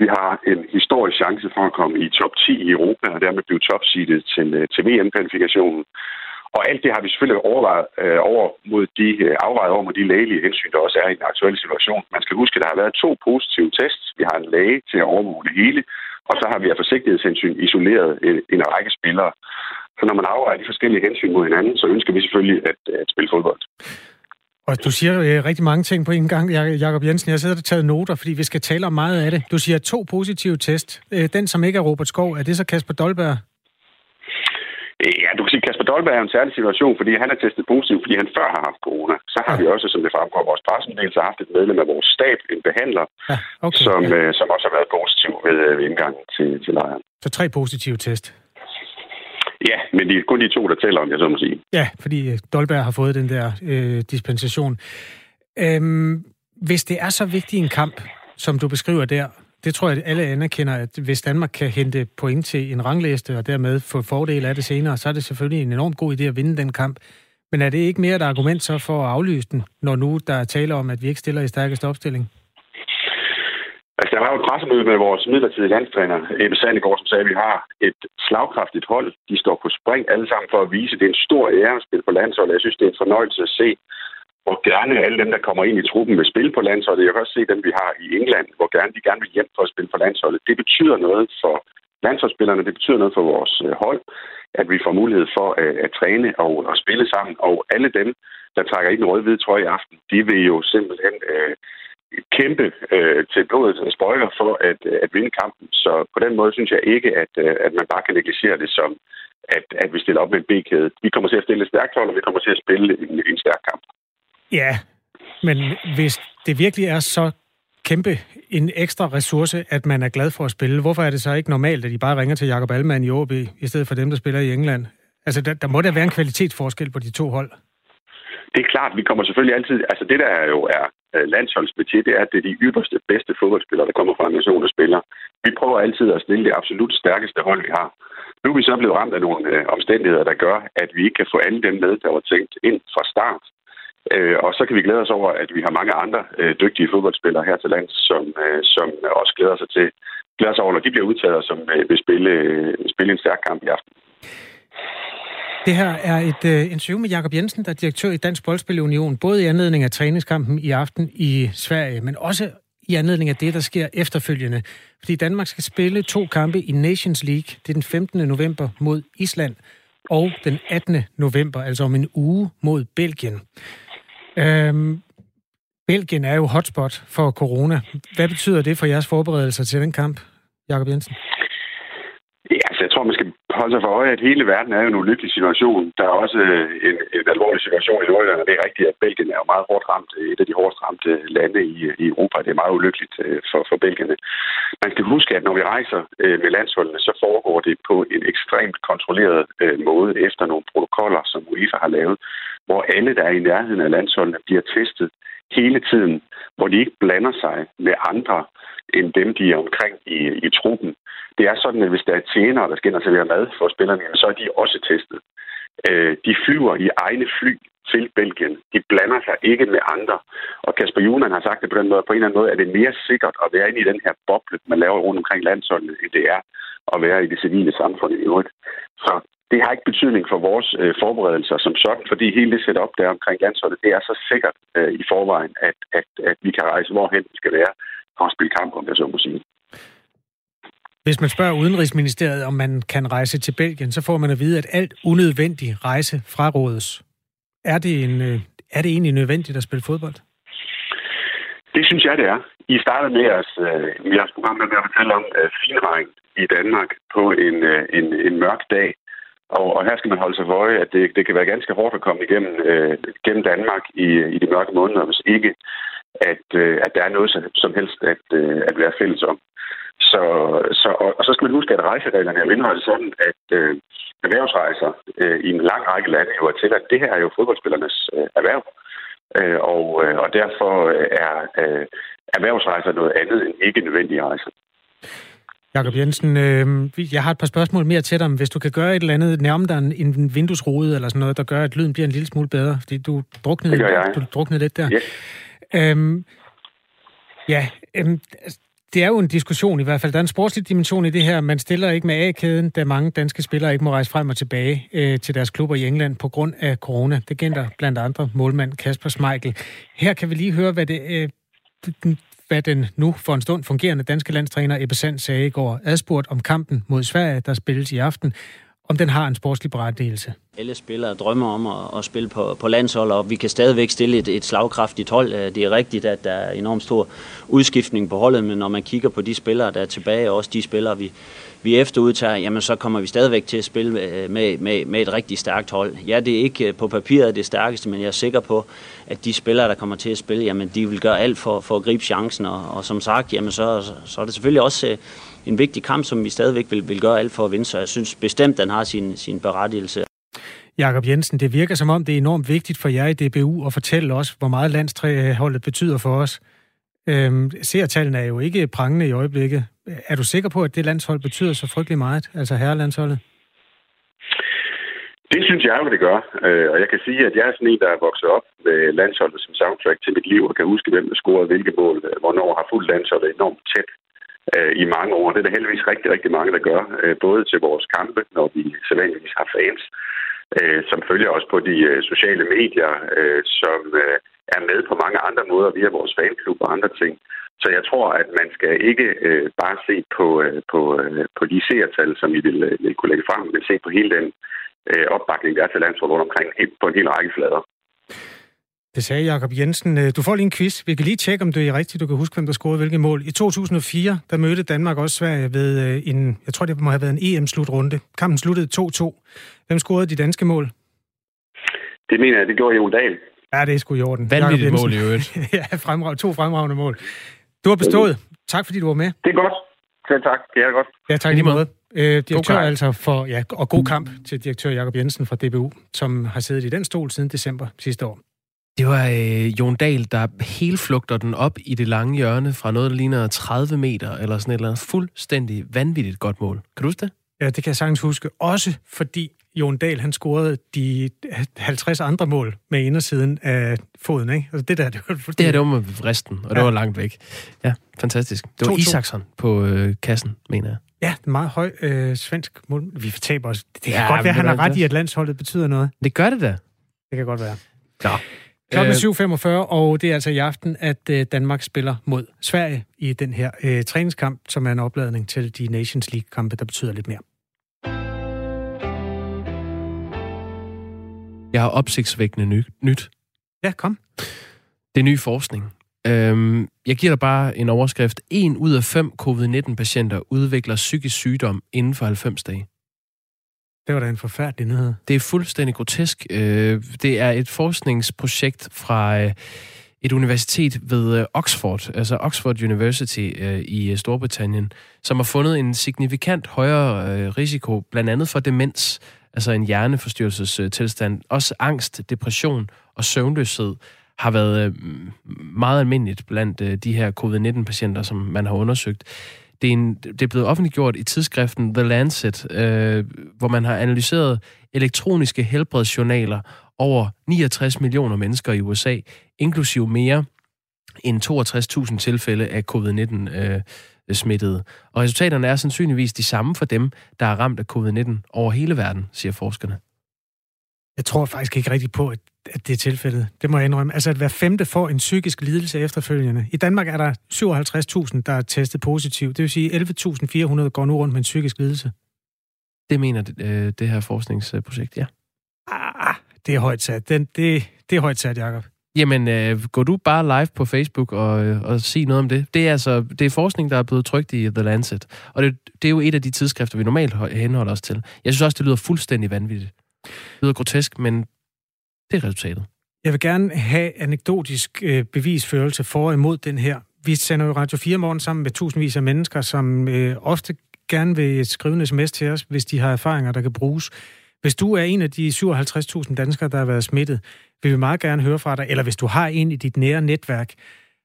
Vi har en historisk chance for at komme i top 10 i Europa, og dermed blive topseedet til, øh, til VM-kvalifikationen. Og alt det har vi selvfølgelig overvejet øh, over mod de, øh, afvejet over mod de lægelige hensyn, der også er i den aktuelle situation. Man skal huske, at der har været to positive tests. Vi har en læge til at overvåge det hele, og så har vi af forsigtighedshensyn isoleret en, øh, en række spillere. Så når man afvejer de forskellige hensyn mod hinanden, så ønsker vi selvfølgelig at, øh, at spille fodbold. Og du siger øh, rigtig mange ting på en gang, Jakob Jensen. Jeg sidder og taget noter, fordi vi skal tale om meget af det. Du siger to positive test. Øh, den, som ikke er Robert Skov, er det så Kasper Dolberg? Ja, du kan Kasper Dolberg er en særlig situation, fordi han er testet positiv, fordi han før har haft corona. Så har ja. vi også, som det fremgår af vores pressemeddelelse, haft et medlem af vores stab, en behandler, ja, okay, som, ja. øh, som også har været positiv ved, øh, ved indgangen til, til lejren. Så tre positive test? Ja, men det er kun de to, der tæller, om jeg så må sige. Ja, fordi øh, Dolberg har fået den der øh, dispensation. Øhm, hvis det er så vigtig en kamp, som du beskriver der, det tror jeg, at alle anerkender, at hvis Danmark kan hente point til en rangliste og dermed få fordel af det senere, så er det selvfølgelig en enormt god idé at vinde den kamp. Men er det ikke mere et argument så for at aflyse den, når nu der er tale om, at vi ikke stiller i stærkeste opstilling? Altså, der var jo et pressemøde med vores midlertidige landstræner, Ebbe Sandegård, som sagde, at vi har et slagkraftigt hold. De står på spring alle sammen for at vise, at det er en stor ære at spille på landsholdet. Jeg synes, det er en fornøjelse at se, hvor gerne alle dem, der kommer ind i truppen, vil spille på landsholdet. Jeg kan også se dem, vi har i England, hvor gerne de gerne vil hjem for at spille på landsholdet. Det betyder noget for landsholdsspillerne, det betyder noget for vores øh, hold, at vi får mulighed for at, at træne og at spille sammen. Og alle dem, der trækker i den røde-hvide trøje i aften, de vil jo simpelthen øh, kæmpe øh, til blodet øh, spøjler for at, at vinde kampen. Så på den måde synes jeg ikke, at, at man bare kan negligere det som, at, at vi stiller op med en B-kæde. Vi kommer til at stille et stærkt hold, og vi kommer til at spille en, en stærk kamp. Ja, men hvis det virkelig er så kæmpe en ekstra ressource, at man er glad for at spille, hvorfor er det så ikke normalt, at de bare ringer til Jakob Alman i OB, i stedet for dem, der spiller i England? Altså, der, der må da være en kvalitetsforskel på de to hold. Det er klart, vi kommer selvfølgelig altid... Altså, det der jo er øh, landsholdsbudget, det er, at det er de ypperste, bedste fodboldspillere, der kommer fra en nation, og spiller. Vi prøver altid at stille det absolut stærkeste hold, vi har. Nu er vi så blevet ramt af nogle øh, omstændigheder, der gør, at vi ikke kan få alle dem med, der var tænkt ind fra start. Øh, og så kan vi glæde os over, at vi har mange andre øh, dygtige fodboldspillere her til lands, som, øh, som også glæder sig til glæder sig over, når de bliver udtaget, som øh, vil spille, øh, spille en stærk kamp i aften. Det her er et øh, interview med Jakob Jensen, der er direktør i Dansk Boldspilunion, både i anledning af træningskampen i aften i Sverige, men også i anledning af det, der sker efterfølgende. Fordi Danmark skal spille to kampe i Nations League. Det er den 15. november mod Island, og den 18. november, altså om en uge, mod Belgien. Øhm, Belgien er jo hotspot for corona. Hvad betyder det for jeres forberedelser til den kamp, Jakob Jensen? Ja, altså jeg tror, man skal holde sig for øje, at hele verden er jo en ulykkelig situation. Der er også øh, en, en alvorlig situation i Nordjylland, og det er rigtigt, at Belgien er jo meget hårdt ramt. Et af de hårdest ramte lande i, i Europa. Det er meget ulykkeligt øh, for, for Belgierne. Man skal huske, at når vi rejser øh, med landsholdene, så foregår det på en ekstremt kontrolleret måde efter nogle protokoller, som UEFA har lavet, hvor alle, der er i nærheden af landsholdene, bliver testet hele tiden, hvor de ikke blander sig med andre end dem, de er omkring i, i truppen. Det er sådan, at hvis der er tjenere, der skal ind og servere mad for spillerne, så er de også testet. Øh, de flyver i egne fly til Belgien. De blander sig ikke med andre. Og Kasper Juhlmann har sagt det på den måde, på en eller anden måde er det mere sikkert at være inde i den her boble, man laver rundt omkring landsholdet, end det er at være i det civile samfund i øvrigt. Så det har ikke betydning for vores øh, forberedelser som sådan, fordi hele det setup der omkring landsholdet, det er så sikkert øh, i forvejen, at, at, at vi kan rejse hvorhen vi skal være for at spille kamp, om jeg så må sige. Hvis man spørger Udenrigsministeriet, om man kan rejse til Belgien, så får man at vide, at alt unødvendig rejse frarådes. Er det, en, øh, er det egentlig nødvendigt at spille fodbold? Det synes jeg, det er. I startede med jeres, øh, jeres program med at fortælle om øh, finregn i Danmark på en, øh, en, en mørk dag. Og, og her skal man holde sig for øje, at det, det kan være ganske hårdt at komme igennem øh, gennem Danmark i, i de mørke måneder, hvis ikke at, øh, at der er noget som, helst at, øh, at være fælles om. Så, så, og, og så skal man huske, at rejsereglerne er indrettet sådan, at øh, erhvervsrejser øh, i en lang række lande jo er til, at det her er jo fodboldspillernes øh, erhverv. Øh, og, øh, og derfor er øh, erhvervsrejser noget andet end ikke nødvendige rejser. Jakob Jensen, øh, jeg har et par spørgsmål mere til dig. Hvis du kan gøre et eller andet, nærme dig en, en vinduesrude eller sådan noget, der gør, at lyden bliver en lille smule bedre, fordi du druknede, du druknede lidt der. Yes. Øhm, ja, øhm, det er jo en diskussion i hvert fald. Der er en sportslig dimension i det her. Man stiller ikke med A-kæden, da mange danske spillere ikke må rejse frem og tilbage øh, til deres klubber i England på grund af corona. Det gælder blandt andre målmand Kasper Schmeichel. Her kan vi lige høre, hvad det, øh, hvad den nu for en stund fungerende danske landstræner Ebbe Sand sagde i går, adspurgt om kampen mod Sverige, der spilles i aften, om den har en sportslig berettigelse. Alle spillere drømmer om at, at spille på, på landshold, og vi kan stadigvæk stille et, et slagkraftigt hold. Øh, det er rigtigt, at der er enormt stor udskiftning på holdet, men når man kigger på de spillere, der er tilbage, og også de spillere, vi, vi efterudtager, jamen så kommer vi stadigvæk til at spille øh, med, med, med et rigtig stærkt hold. Ja, det er ikke øh, på papiret det stærkeste, men jeg er sikker på, at de spillere, der kommer til at spille, jamen de vil gøre alt for, for at gribe chancen, og, og som sagt, jamen så, så er det selvfølgelig også en vigtig kamp, som vi stadigvæk vil, vil gøre alt for at vinde, så jeg synes bestemt, den har sin, sin berettigelse. Jakob Jensen, det virker som om, det er enormt vigtigt for jer i DBU at fortælle os, hvor meget landstræholdet betyder for os. Øhm, seertallene er jo ikke prangende i øjeblikket. Er du sikker på, at det landshold betyder så frygtelig meget, altså herrelandsholdet? Det synes jeg jo, det gør. Øh, og jeg kan sige, at jeg er sådan en, der er vokset op med landsholdet som soundtrack til mit liv, og kan huske, hvem der scorede hvilke mål, øh, hvornår har fuldt landsholdet enormt tæt øh, i mange år. Det er der heldigvis rigtig, rigtig mange, der gør. Øh, både til vores kampe, når vi sædvanligvis har fans, øh, som følger også på de øh, sociale medier, som er med på mange andre måder via vores fanklub og andre ting. Så jeg tror, at man skal ikke bare se på, på, på de seertal, som vi vil, vil kunne lægge frem, men se på hele den øh, opbakning, der er til landsholdet rundt omkring på en hel række flader. Det sagde Jakob Jensen. Øh, du får lige en quiz. Vi kan lige tjekke, om det er rigtigt. Du kan huske, hvem der scorede hvilket mål. I 2004, der mødte Danmark også Sverige ved øh, en, jeg tror, det må have været en EM-slutrunde. Kampen sluttede 2-2. Hvem scorede de danske mål? Det mener jeg, det gjorde Jon Dahl. Ja, det er sgu i orden. Vanvittigt mål i øvrigt. ja, fremrav, to fremragende mål. Du har bestået. Tak, fordi du var med. Det er godt. Selv tak. Det er godt. Ja, tak lige måde. Øh, direktør altså for, ja, og god kamp til direktør Jakob Jensen fra DBU, som har siddet i den stol siden december sidste år. Det var øh, Jon Dahl, der helt flugter den op i det lange hjørne fra noget, der ligner 30 meter, eller sådan et eller andet fuldstændig vanvittigt godt mål. Kan du huske det? Ja, det kan jeg sagtens huske. Også fordi Jon Dahl, han scorede de 50 andre mål med indersiden af foden, ikke? Altså det der, det var Det her, det var med vristen, og det ja. var langt væk. Ja, fantastisk. Det var 2-2. Isaksen på øh, kassen, mener jeg. Ja, det er meget høj øh, svensk mål. Vi taber os. Det kan ja, godt være, han har ret i, at landsholdet betyder noget. Det gør det da. Det kan godt være. Ja. Klokken er 7.45, og det er altså i aften, at øh, Danmark spiller mod Sverige i den her øh, træningskamp, som er en opladning til de Nations League-kampe, der betyder lidt mere. Jeg har opsigtsvækkende ny, nyt. Ja, kom. Det er ny forskning. Øhm, jeg giver dig bare en overskrift. En ud af fem covid-19-patienter udvikler psykisk sygdom inden for 90 dage. Det var da en forfærdelig nyhed. Det er fuldstændig grotesk. Øh, det er et forskningsprojekt fra øh, et universitet ved øh, Oxford, altså Oxford University i Storbritannien, som har fundet en signifikant højere risiko, blandt andet for demens, altså en hjerneforstyrrelsestilstand, også angst, depression og søvnløshed har været meget almindeligt blandt de her covid-19-patienter, som man har undersøgt. Det er, en, det er blevet offentliggjort i tidsskriften The Lancet, øh, hvor man har analyseret elektroniske helbredsjournaler over 69 millioner mennesker i USA, inklusive mere end 62.000 tilfælde af covid-19 øh, smittede. Og resultaterne er sandsynligvis de samme for dem, der er ramt af covid-19 over hele verden, siger forskerne. Jeg tror faktisk ikke rigtigt på, at, at det er tilfældet. Det må jeg indrømme. Altså, at hver femte får en psykisk lidelse efterfølgende. I Danmark er der 57.000, der er testet positiv. Det vil sige, 11.400 går nu rundt med en psykisk lidelse. Det mener det, øh, det her forskningsprojekt, ja. Ah, det er højt sat. Den, det, det er højt sat, Jacob. Jamen, øh, går du bare live på Facebook og, øh, og sig noget om det? Det er altså det er forskning, der er blevet trygt i The Lancet. Og det, det er jo et af de tidsskrifter, vi normalt henholder os til. Jeg synes også, det lyder fuldstændig vanvittigt. Det lyder grotesk, men det er resultatet. Jeg vil gerne have anekdotisk øh, bevisførelse for og imod den her. Vi sender jo Radio 4 morgen sammen med tusindvis af mennesker, som øh, ofte gerne vil skrive en sms til os, hvis de har erfaringer, der kan bruges. Hvis du er en af de 57.000 danskere, der har været smittet, vil vi meget gerne høre fra dig. Eller hvis du har en i dit nære netværk,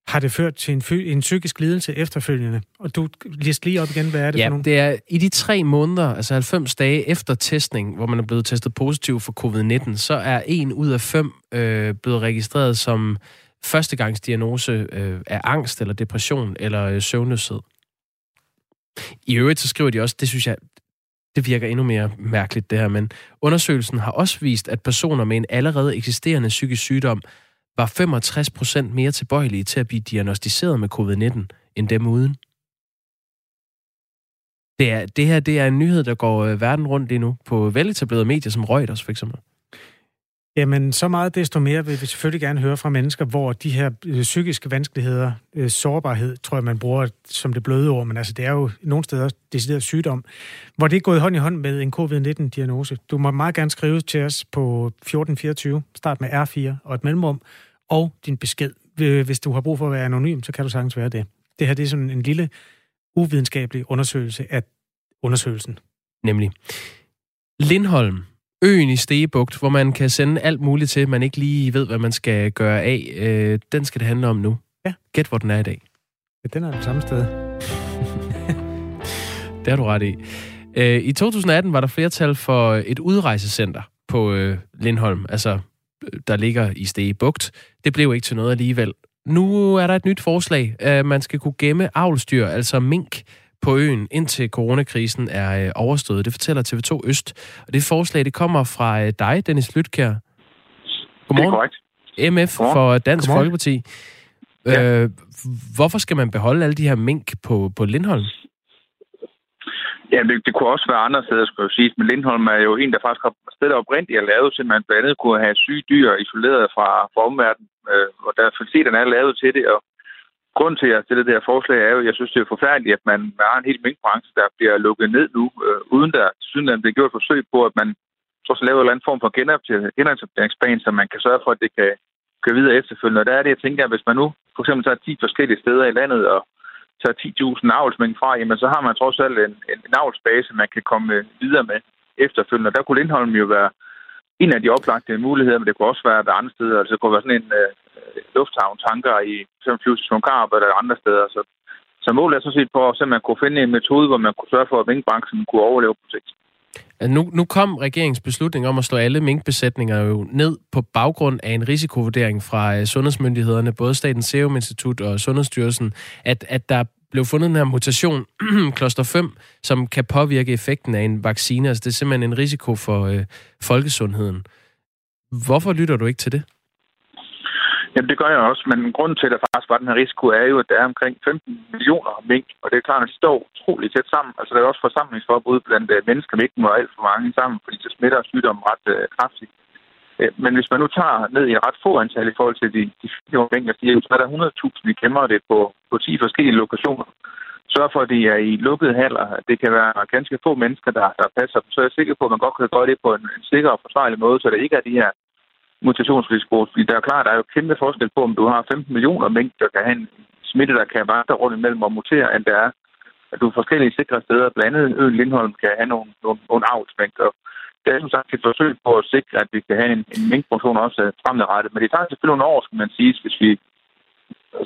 har det ført til en, en psykisk lidelse efterfølgende? Og du list lige op igen, hvad er det ja, for nogle? det er i de tre måneder, altså 90 dage efter testning, hvor man er blevet testet positiv for covid-19, så er en ud af fem øh, blevet registreret som førstegangsdiagnose øh, af angst eller depression eller øh, søvnløshed. I øvrigt så skriver de også, det synes jeg, det virker endnu mere mærkeligt det her, men undersøgelsen har også vist, at personer med en allerede eksisterende psykisk sygdom var 65 procent mere tilbøjelige til at blive diagnostiseret med covid-19 end dem uden. Det, er, det her det er en nyhed, der går øh, verden rundt lige nu på veletablerede medier som Reuters for eksempel. Jamen, så meget desto mere vil vi selvfølgelig gerne høre fra mennesker, hvor de her øh, psykiske vanskeligheder, øh, sårbarhed, tror jeg, man bruger som det bløde ord, men altså, det er jo nogle steder decideret sygdom, hvor det er gået hånd i hånd med en covid-19-diagnose. Du må meget gerne skrive til os på 1424, start med R4 og et mellemrum, og din besked. Øh, hvis du har brug for at være anonym, så kan du sagtens være det. Det her det er sådan en lille uvidenskabelig undersøgelse af undersøgelsen. Nemlig. Lindholm, øen i Stegebugt, hvor man kan sende alt muligt til, man ikke lige ved, hvad man skal gøre af. Øh, den skal det handle om nu. Ja. Gæt, hvor den er i dag. Ja, den er det samme sted. det har du ret i. Øh, I 2018 var der flertal for et udrejsecenter på øh, Lindholm, altså der ligger i Stege Bugt. Det blev ikke til noget alligevel. Nu er der et nyt forslag, at man skal kunne gemme avlstyr, altså mink, på øen, indtil coronakrisen er øh, overstået. Det fortæller TV2 Øst. Og det forslag, det kommer fra øh, dig, Dennis Lytkær. Godmorgen. Det er korrekt. MF Godmorgen. for Dansk Godmorgen. Folkeparti. Ja. Øh, hvorfor skal man beholde alle de her mink på, på Lindholm? Ja, det, det kunne også være andre steder, skulle jeg sige. Men Lindholm er jo en, der faktisk har stedet oprindeligt er lavet til, at man blandt andet kunne have syge dyr isoleret fra, fra omverdenen, øh, og der faciliteterne er lavet til det. Og grunden til, at jeg stiller det her forslag, er jo, at jeg synes, det er forfærdeligt, at man har en hel minkbranche, der bliver lukket ned nu, øh, uden der synes, at det gjort forsøg på, at man så laver en eller anden form for genopdateringsplan, så man kan sørge for, at det kan køre videre efterfølgende. Og der er det, jeg tænker, at hvis man nu for eksempel tager 10 forskellige steder i landet og tager 10.000 avlsmængder fra, jamen så har man trods alt en, en, en man kan komme øh, videre med efterfølgende. Og der kunne Lindholm jo være en af de oplagte muligheder, men det kunne også være ved andre steder. Altså det kunne være sådan en øh, Øh, lufthavn, tanker i f.eks. Flyvestation Karp eller andre steder. Så, så målet er så set på, at man kunne finde en metode, hvor man kunne sørge for, at minkbranchen kunne overleve på sigt. Nu, nu kom regeringens beslutning om at slå alle minkbesætninger jo ned på baggrund af en risikovurdering fra øh, sundhedsmyndighederne, både Statens Serum Institut og Sundhedsstyrelsen, at, at der blev fundet den her mutation, kloster 5, som kan påvirke effekten af en vaccine. Altså det er simpelthen en risiko for øh, folkesundheden. Hvorfor lytter du ikke til det? Jamen, det gør jeg også, men grunden til, at der faktisk var den her risiko, er jo, at der er omkring 15 millioner mink, og det er klart, at de står utroligt tæt sammen. Altså, der er også forsamlingsforbud blandt uh, mennesker, mink må alt for mange sammen, fordi det smitter sygdommen ret uh, kraftigt. Uh, men hvis man nu tager ned i ret få antal i forhold til de, de fire mink, så er der 100.000, vi gemmer det på, på 10 forskellige lokationer. Sørg for, at de er i lukkede haller. Det kan være ganske få mennesker, der, der passer dem. Så er jeg sikker på, at man godt kan gøre det på en, en sikker og forsvarlig måde, så der ikke er de her mutationsrisiko. Fordi der er klart, der er jo kæmpe forskel på, om du har 15 millioner mængder, der kan have en smitte, der kan vandre rundt imellem og mutere, end der er, at du forskellige sikre steder, blandt andet øen Lindholm, kan have nogle, nogle, nogle avlsmængder. Det er som sagt et forsøg på at sikre, at vi kan have en, en minkproduktion også øh, fremadrettet. Men det tager selvfølgelig nogle år, skal man sige, hvis vi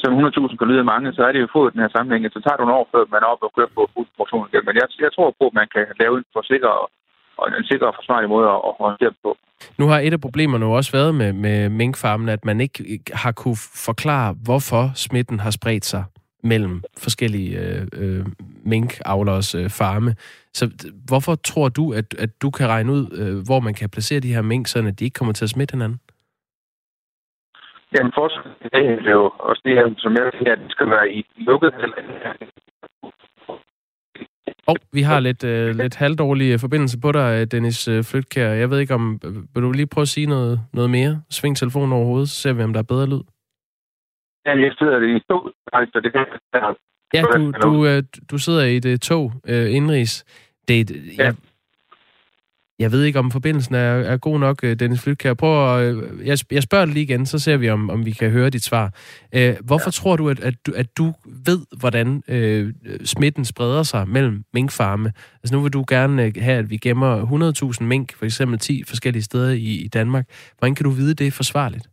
som 100.000 kan lyde mange, så er det jo fået den her sammenhæng. Så tager det nogle år, før man er oppe og kører på fuld produktion igen. Men jeg, jeg tror på, at man kan lave en for og og en sikker og forsvarlig måde at, håndtere det på. Nu har et af problemerne jo også været med, med minkfarmen, at man ikke har kunne forklare, hvorfor smitten har spredt sig mellem forskellige øh, øh, minkavlers øh, farme. Så hvorfor tror du, at, at du kan regne ud, øh, hvor man kan placere de her mink, så de ikke kommer til at smitte hinanden? Jamen, fortsat det er jo også det her, som jeg siger, at det skal være i lukket og oh, vi har lidt, øh, lidt halvdårlig øh, forbindelse på dig, øh, Dennis øh, Flytkær. Jeg ved ikke om... Vil du lige prøve at sige noget, noget mere? Sving telefonen over hovedet, så ser vi, om der er bedre lyd. Ja, jeg sidder i et tog, så det kan Ja, du, du, du sidder i det tog øh, indrigs. Det, ja. jeg, jeg ved ikke, om forbindelsen er, er god nok, øh, Dennis Flytkær. Prøv at, øh, jeg, jeg spørger dig lige igen, så ser vi, om, om vi kan høre dit svar. Øh, hvorfor ja. tror du at, at, du, at du ved, hvordan øh, smitten spreder sig mellem minkfarme? Altså nu vil du gerne øh, have, at vi gemmer 100.000 mink, for eksempel 10 forskellige steder i, i Danmark. Hvordan kan du vide, det er forsvarligt?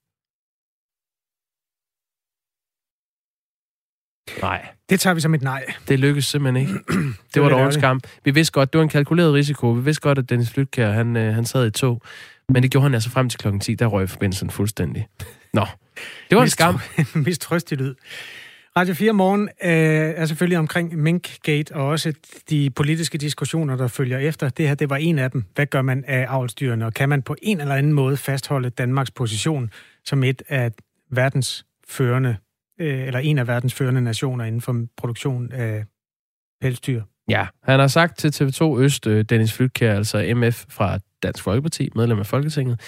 Nej. Det tager vi som et nej. Det lykkedes simpelthen ikke. det, det var dog en skam. Vi vidste godt, det var en kalkuleret risiko. Vi vidste godt, at Dennis Flytkær, han, øh, han sad i tog. Men det gjorde han altså frem til klokken 10. Der røg forbindelsen fuldstændig. Nå, det var en skam. Mistrøstig lyd. Radio 4 Morgen øh, er selvfølgelig omkring Minkgate og også de politiske diskussioner, der følger efter. Det her, det var en af dem. Hvad gør man af avlstyrene, og kan man på en eller anden måde fastholde Danmarks position som et af verdens førende øh, eller en af verdens førende nationer inden for produktion af pelsdyr. Ja, han har sagt til TV2 Øst, øh, Dennis Flytkær, altså MF fra Dansk Folkeparti, medlem af Folketinget,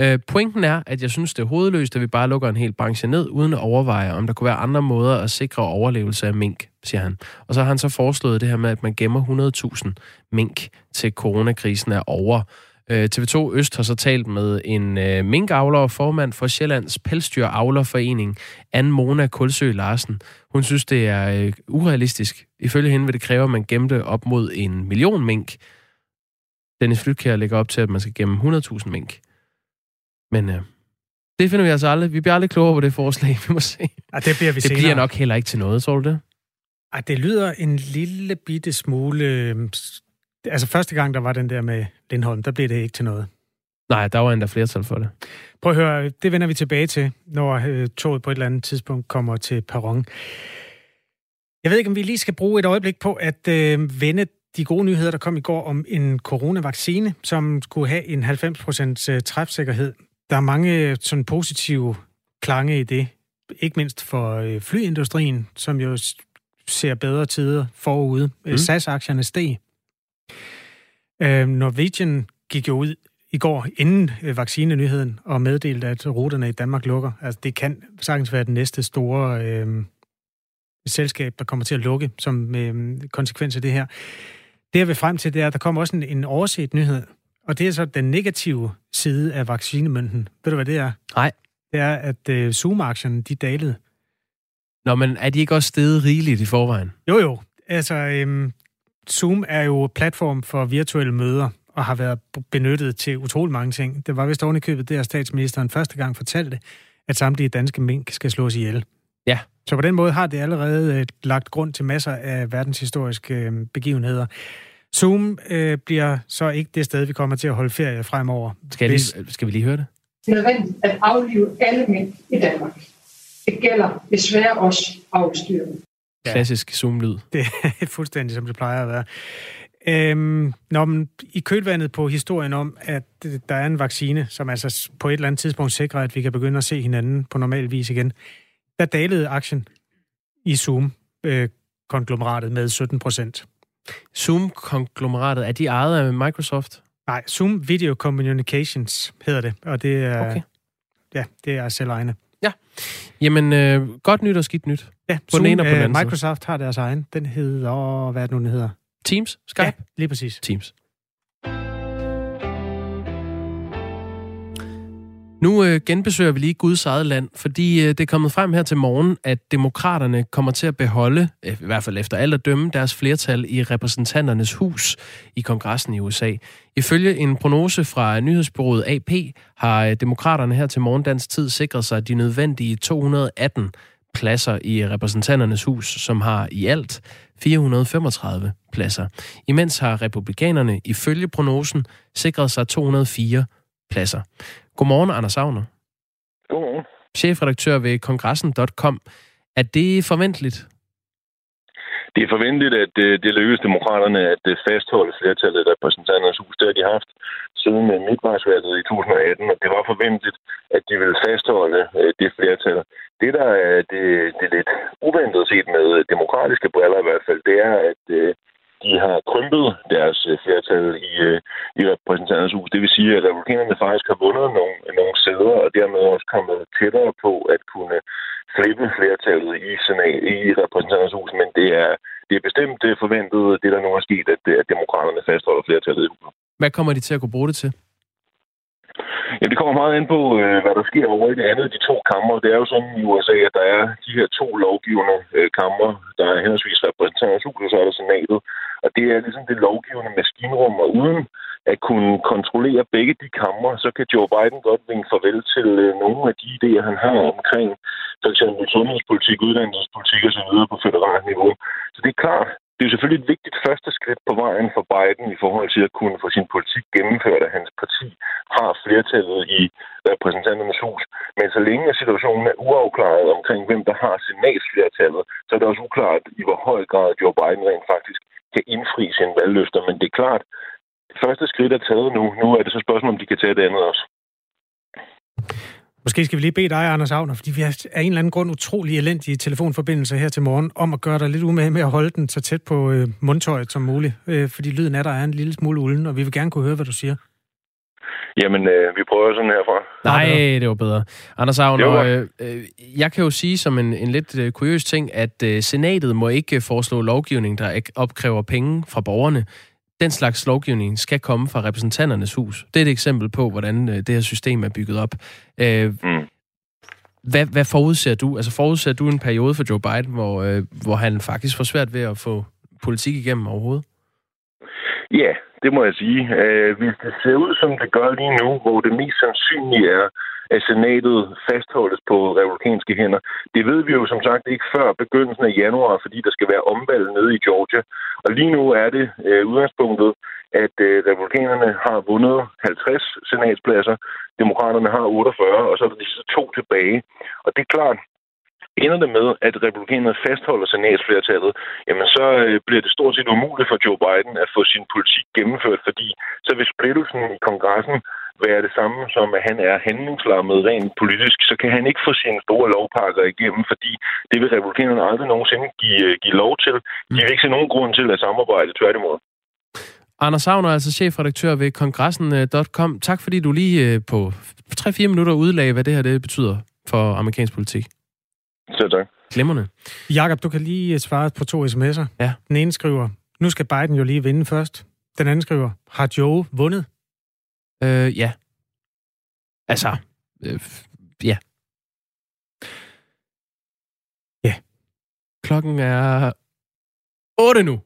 øh, pointen er, at jeg synes, det er hovedløst, at vi bare lukker en hel branche ned, uden at overveje, om der kunne være andre måder at sikre overlevelse af mink, siger han. Og så har han så foreslået det her med, at man gemmer 100.000 mink til coronakrisen er over. Øh, TV2 Øst har så talt med en øh, minkavler og formand for Sjællands Pelsdyravlerforening, Anne Mona Kulsø Larsen. Hun synes, det er øh, urealistisk. Ifølge hende vil det kræve, at man gemte op mod en million mink. Dennis Flytkær lægger op til, at man skal gemme 100.000 mink. Men øh, det finder vi altså aldrig. Vi bliver aldrig klogere på det forslag, vi må se. Ja, det bliver vi Det senere. bliver nok heller ikke til noget, tror du det? Ej, det lyder en lille bitte smule... øh, Altså første gang, der var den der med Lindholm, der blev det ikke til noget. Nej, der var endda flertal for det. Prøv at høre, det vender vi tilbage til, når øh, toget på et eller andet tidspunkt kommer til perron. Jeg ved ikke, om vi lige skal bruge et øjeblik på at øh, vende de gode nyheder, der kom i går om en coronavaccine, som skulle have en 90% træfsikkerhed. Der er mange sådan positive klange i det. Ikke mindst for øh, flyindustrien, som jo ser bedre tider forude. Mm. SAS-aktierne steg. Øh, Norwegian gik jo ud i går inden øh, vaccinenyheden og meddelte, at ruterne i Danmark lukker. Altså, det kan sagtens være den næste store øh, selskab, der kommer til at lukke som øh, konsekvens af det her. Det jeg vil frem til, det er, at der kommer også en, en overset nyhed, og det er så den negative side af vaccinemønten. Ved du, hvad det er? Nej. Det er, at øh, Zoom-aktierne, de dalede. Nå, men er de ikke også steget rigeligt i forvejen? Jo, jo. Altså, øhm, Zoom er jo platform for virtuelle møder, og har været benyttet til utrolig mange ting. Det var vist oven i købet, der statsministeren første gang fortalte, at samtlige danske mink skal slås ihjel. Ja. Så på den måde har det allerede øh, lagt grund til masser af verdenshistoriske øh, begivenheder. Zoom øh, bliver så ikke det sted, vi kommer til at holde ferie fremover. Skal, jeg lige, skal vi lige høre det? Det er nødvendigt at aflive alle mænd i Danmark. Det gælder desværre også afstyrene. Klassisk Zoom-lyd. Det er fuldstændig, som det plejer at være. Øhm, når man, I kølvandet på historien om, at øh, der er en vaccine, som altså på et eller andet tidspunkt sikrer, at vi kan begynde at se hinanden på normal vis igen, der dalede aktien i Zoom-konglomeratet med 17 procent. Zoom-konglomeratet, er de ejet af Microsoft? Nej, Zoom Video Communications hedder det, og det er, Okay. ja, det er selvejende. Jamen, øh, godt nyt og skidt nyt. Ja, På den ene og på den øh, anden side. Microsoft har deres egen. Den hedder, hvad er det nu, den hedder? Teams? Skype? Ja, lige præcis. Teams. Nu øh, genbesøger vi lige Guds eget land, fordi øh, det er kommet frem her til morgen, at demokraterne kommer til at beholde, øh, i hvert fald efter alt at dømme, deres flertal i repræsentanternes hus i kongressen i USA. Ifølge en prognose fra nyhedsbyrået AP har øh, demokraterne her til morgendansk tid sikret sig de nødvendige 218 pladser i repræsentanternes hus, som har i alt 435 pladser. Imens har republikanerne ifølge prognosen sikret sig 204 pladser. Godmorgen, Anders Savner. Godmorgen. Chefredaktør ved kongressen.com. Er det forventeligt? Det er forventeligt, at øh, det lykkes demokraterne at øh, fastholde flertallet af repræsentanternes hus. Det har de haft siden øh, midtvejsvalget i 2018, og det var forventeligt, at de ville fastholde det flertal. Det, der er det, det lidt uventet set med demokratiske briller i hvert fald, det er, at de har krympet deres øh, flertal i, øh, i repræsentanternes hus. Det vil sige, at republikanerne faktisk har vundet nogle, nogle sæder, og dermed også kommet tættere på at kunne flippe flertallet i, senat, i repræsentanternes hus. Men det er, det er bestemt øh, forventet, det der nu er sket, at, at demokraterne fastholder flertallet i huset. Hvad kommer de til at kunne bruge det til? Ja, det kommer meget ind på, hvad der sker over i det andet af de to kammer. Det er jo sådan i USA, at der er de her to lovgivende kammer. Der er henholdsvis repræsentanternes hus, og så er der senatet. Og det er ligesom det lovgivende maskinrum, og uden at kunne kontrollere begge de kammer, så kan Joe Biden godt vinke farvel til øh, nogle af de idéer, han har omkring for eksempel sundhedspolitik, uddannelsespolitik osv. på federalt niveau. Så det er klart, det er selvfølgelig et vigtigt første skridt på vejen for Biden i forhold til at kunne få sin politik gennemført, at hans parti har flertallet i repræsentanternes hus. Men så længe situationen er uafklaret omkring, hvem der har senatsflertallet, så er det også uklart, i hvor høj grad Joe Biden rent faktisk kan indfri sine valgløfter. Men det er klart, det første skridt er taget nu. Nu er det så spørgsmålet, om de kan tage det andet også. Måske skal vi lige bede dig, Anders Agner, fordi vi har af en eller anden grund utrolig elendige telefonforbindelser her til morgen, om at gøre dig lidt umage med at holde den så tæt på øh, mundtøjet som muligt, øh, fordi lyden af dig er en lille smule ulden, og vi vil gerne kunne høre, hvad du siger. Jamen, øh, vi prøver sådan herfra. Nej, det var bedre. Anders Agner, var- øh, øh, jeg kan jo sige som en, en lidt øh, kuriøs ting, at øh, senatet må ikke øh, foreslå lovgivning, der ikke opkræver penge fra borgerne. Den slags lovgivning skal komme fra repræsentanternes hus. Det er et eksempel på, hvordan øh, det her system er bygget op. Øh, mm. hvad, hvad forudser du? Altså forudser du en periode for Joe Biden, hvor, øh, hvor han faktisk får svært ved at få politik igennem overhovedet? Ja, det må jeg sige. Øh, Hvis det ser ud, som det gør lige nu, hvor det mest sandsynlige er, at senatet fastholdes på republikanske hænder. Det ved vi jo som sagt ikke før begyndelsen af januar, fordi der skal være omvalg nede i Georgia. Og lige nu er det øh, udgangspunktet, at øh, republikanerne har vundet 50 senatspladser, demokraterne har 48, og så er der disse to tilbage. Og det er klart, ender det med, at republikanerne fastholder senatsflertallet, jamen så øh, bliver det stort set umuligt for Joe Biden at få sin politik gennemført, fordi så vil splittelsen i kongressen være det samme som, at han er handlingslammet rent politisk, så kan han ikke få sine store lovpakker igennem, fordi det vil republikanerne aldrig nogensinde give, øh, give lov til. De vil ikke se nogen grund til at samarbejde, tværtimod. Anders Savner, altså chefredaktør ved kongressen.com. Tak fordi du lige øh, på 3-4 minutter udlagde, hvad det her det betyder for amerikansk politik. Så tak. Glimrende. Jakob, du kan lige svare på to sms'er. Ja. Den ene skriver, nu skal Biden jo lige vinde først. Den anden skriver, har Joe vundet? Øh, ja. Altså, øh, ja. Ja. Klokken er 8 nu.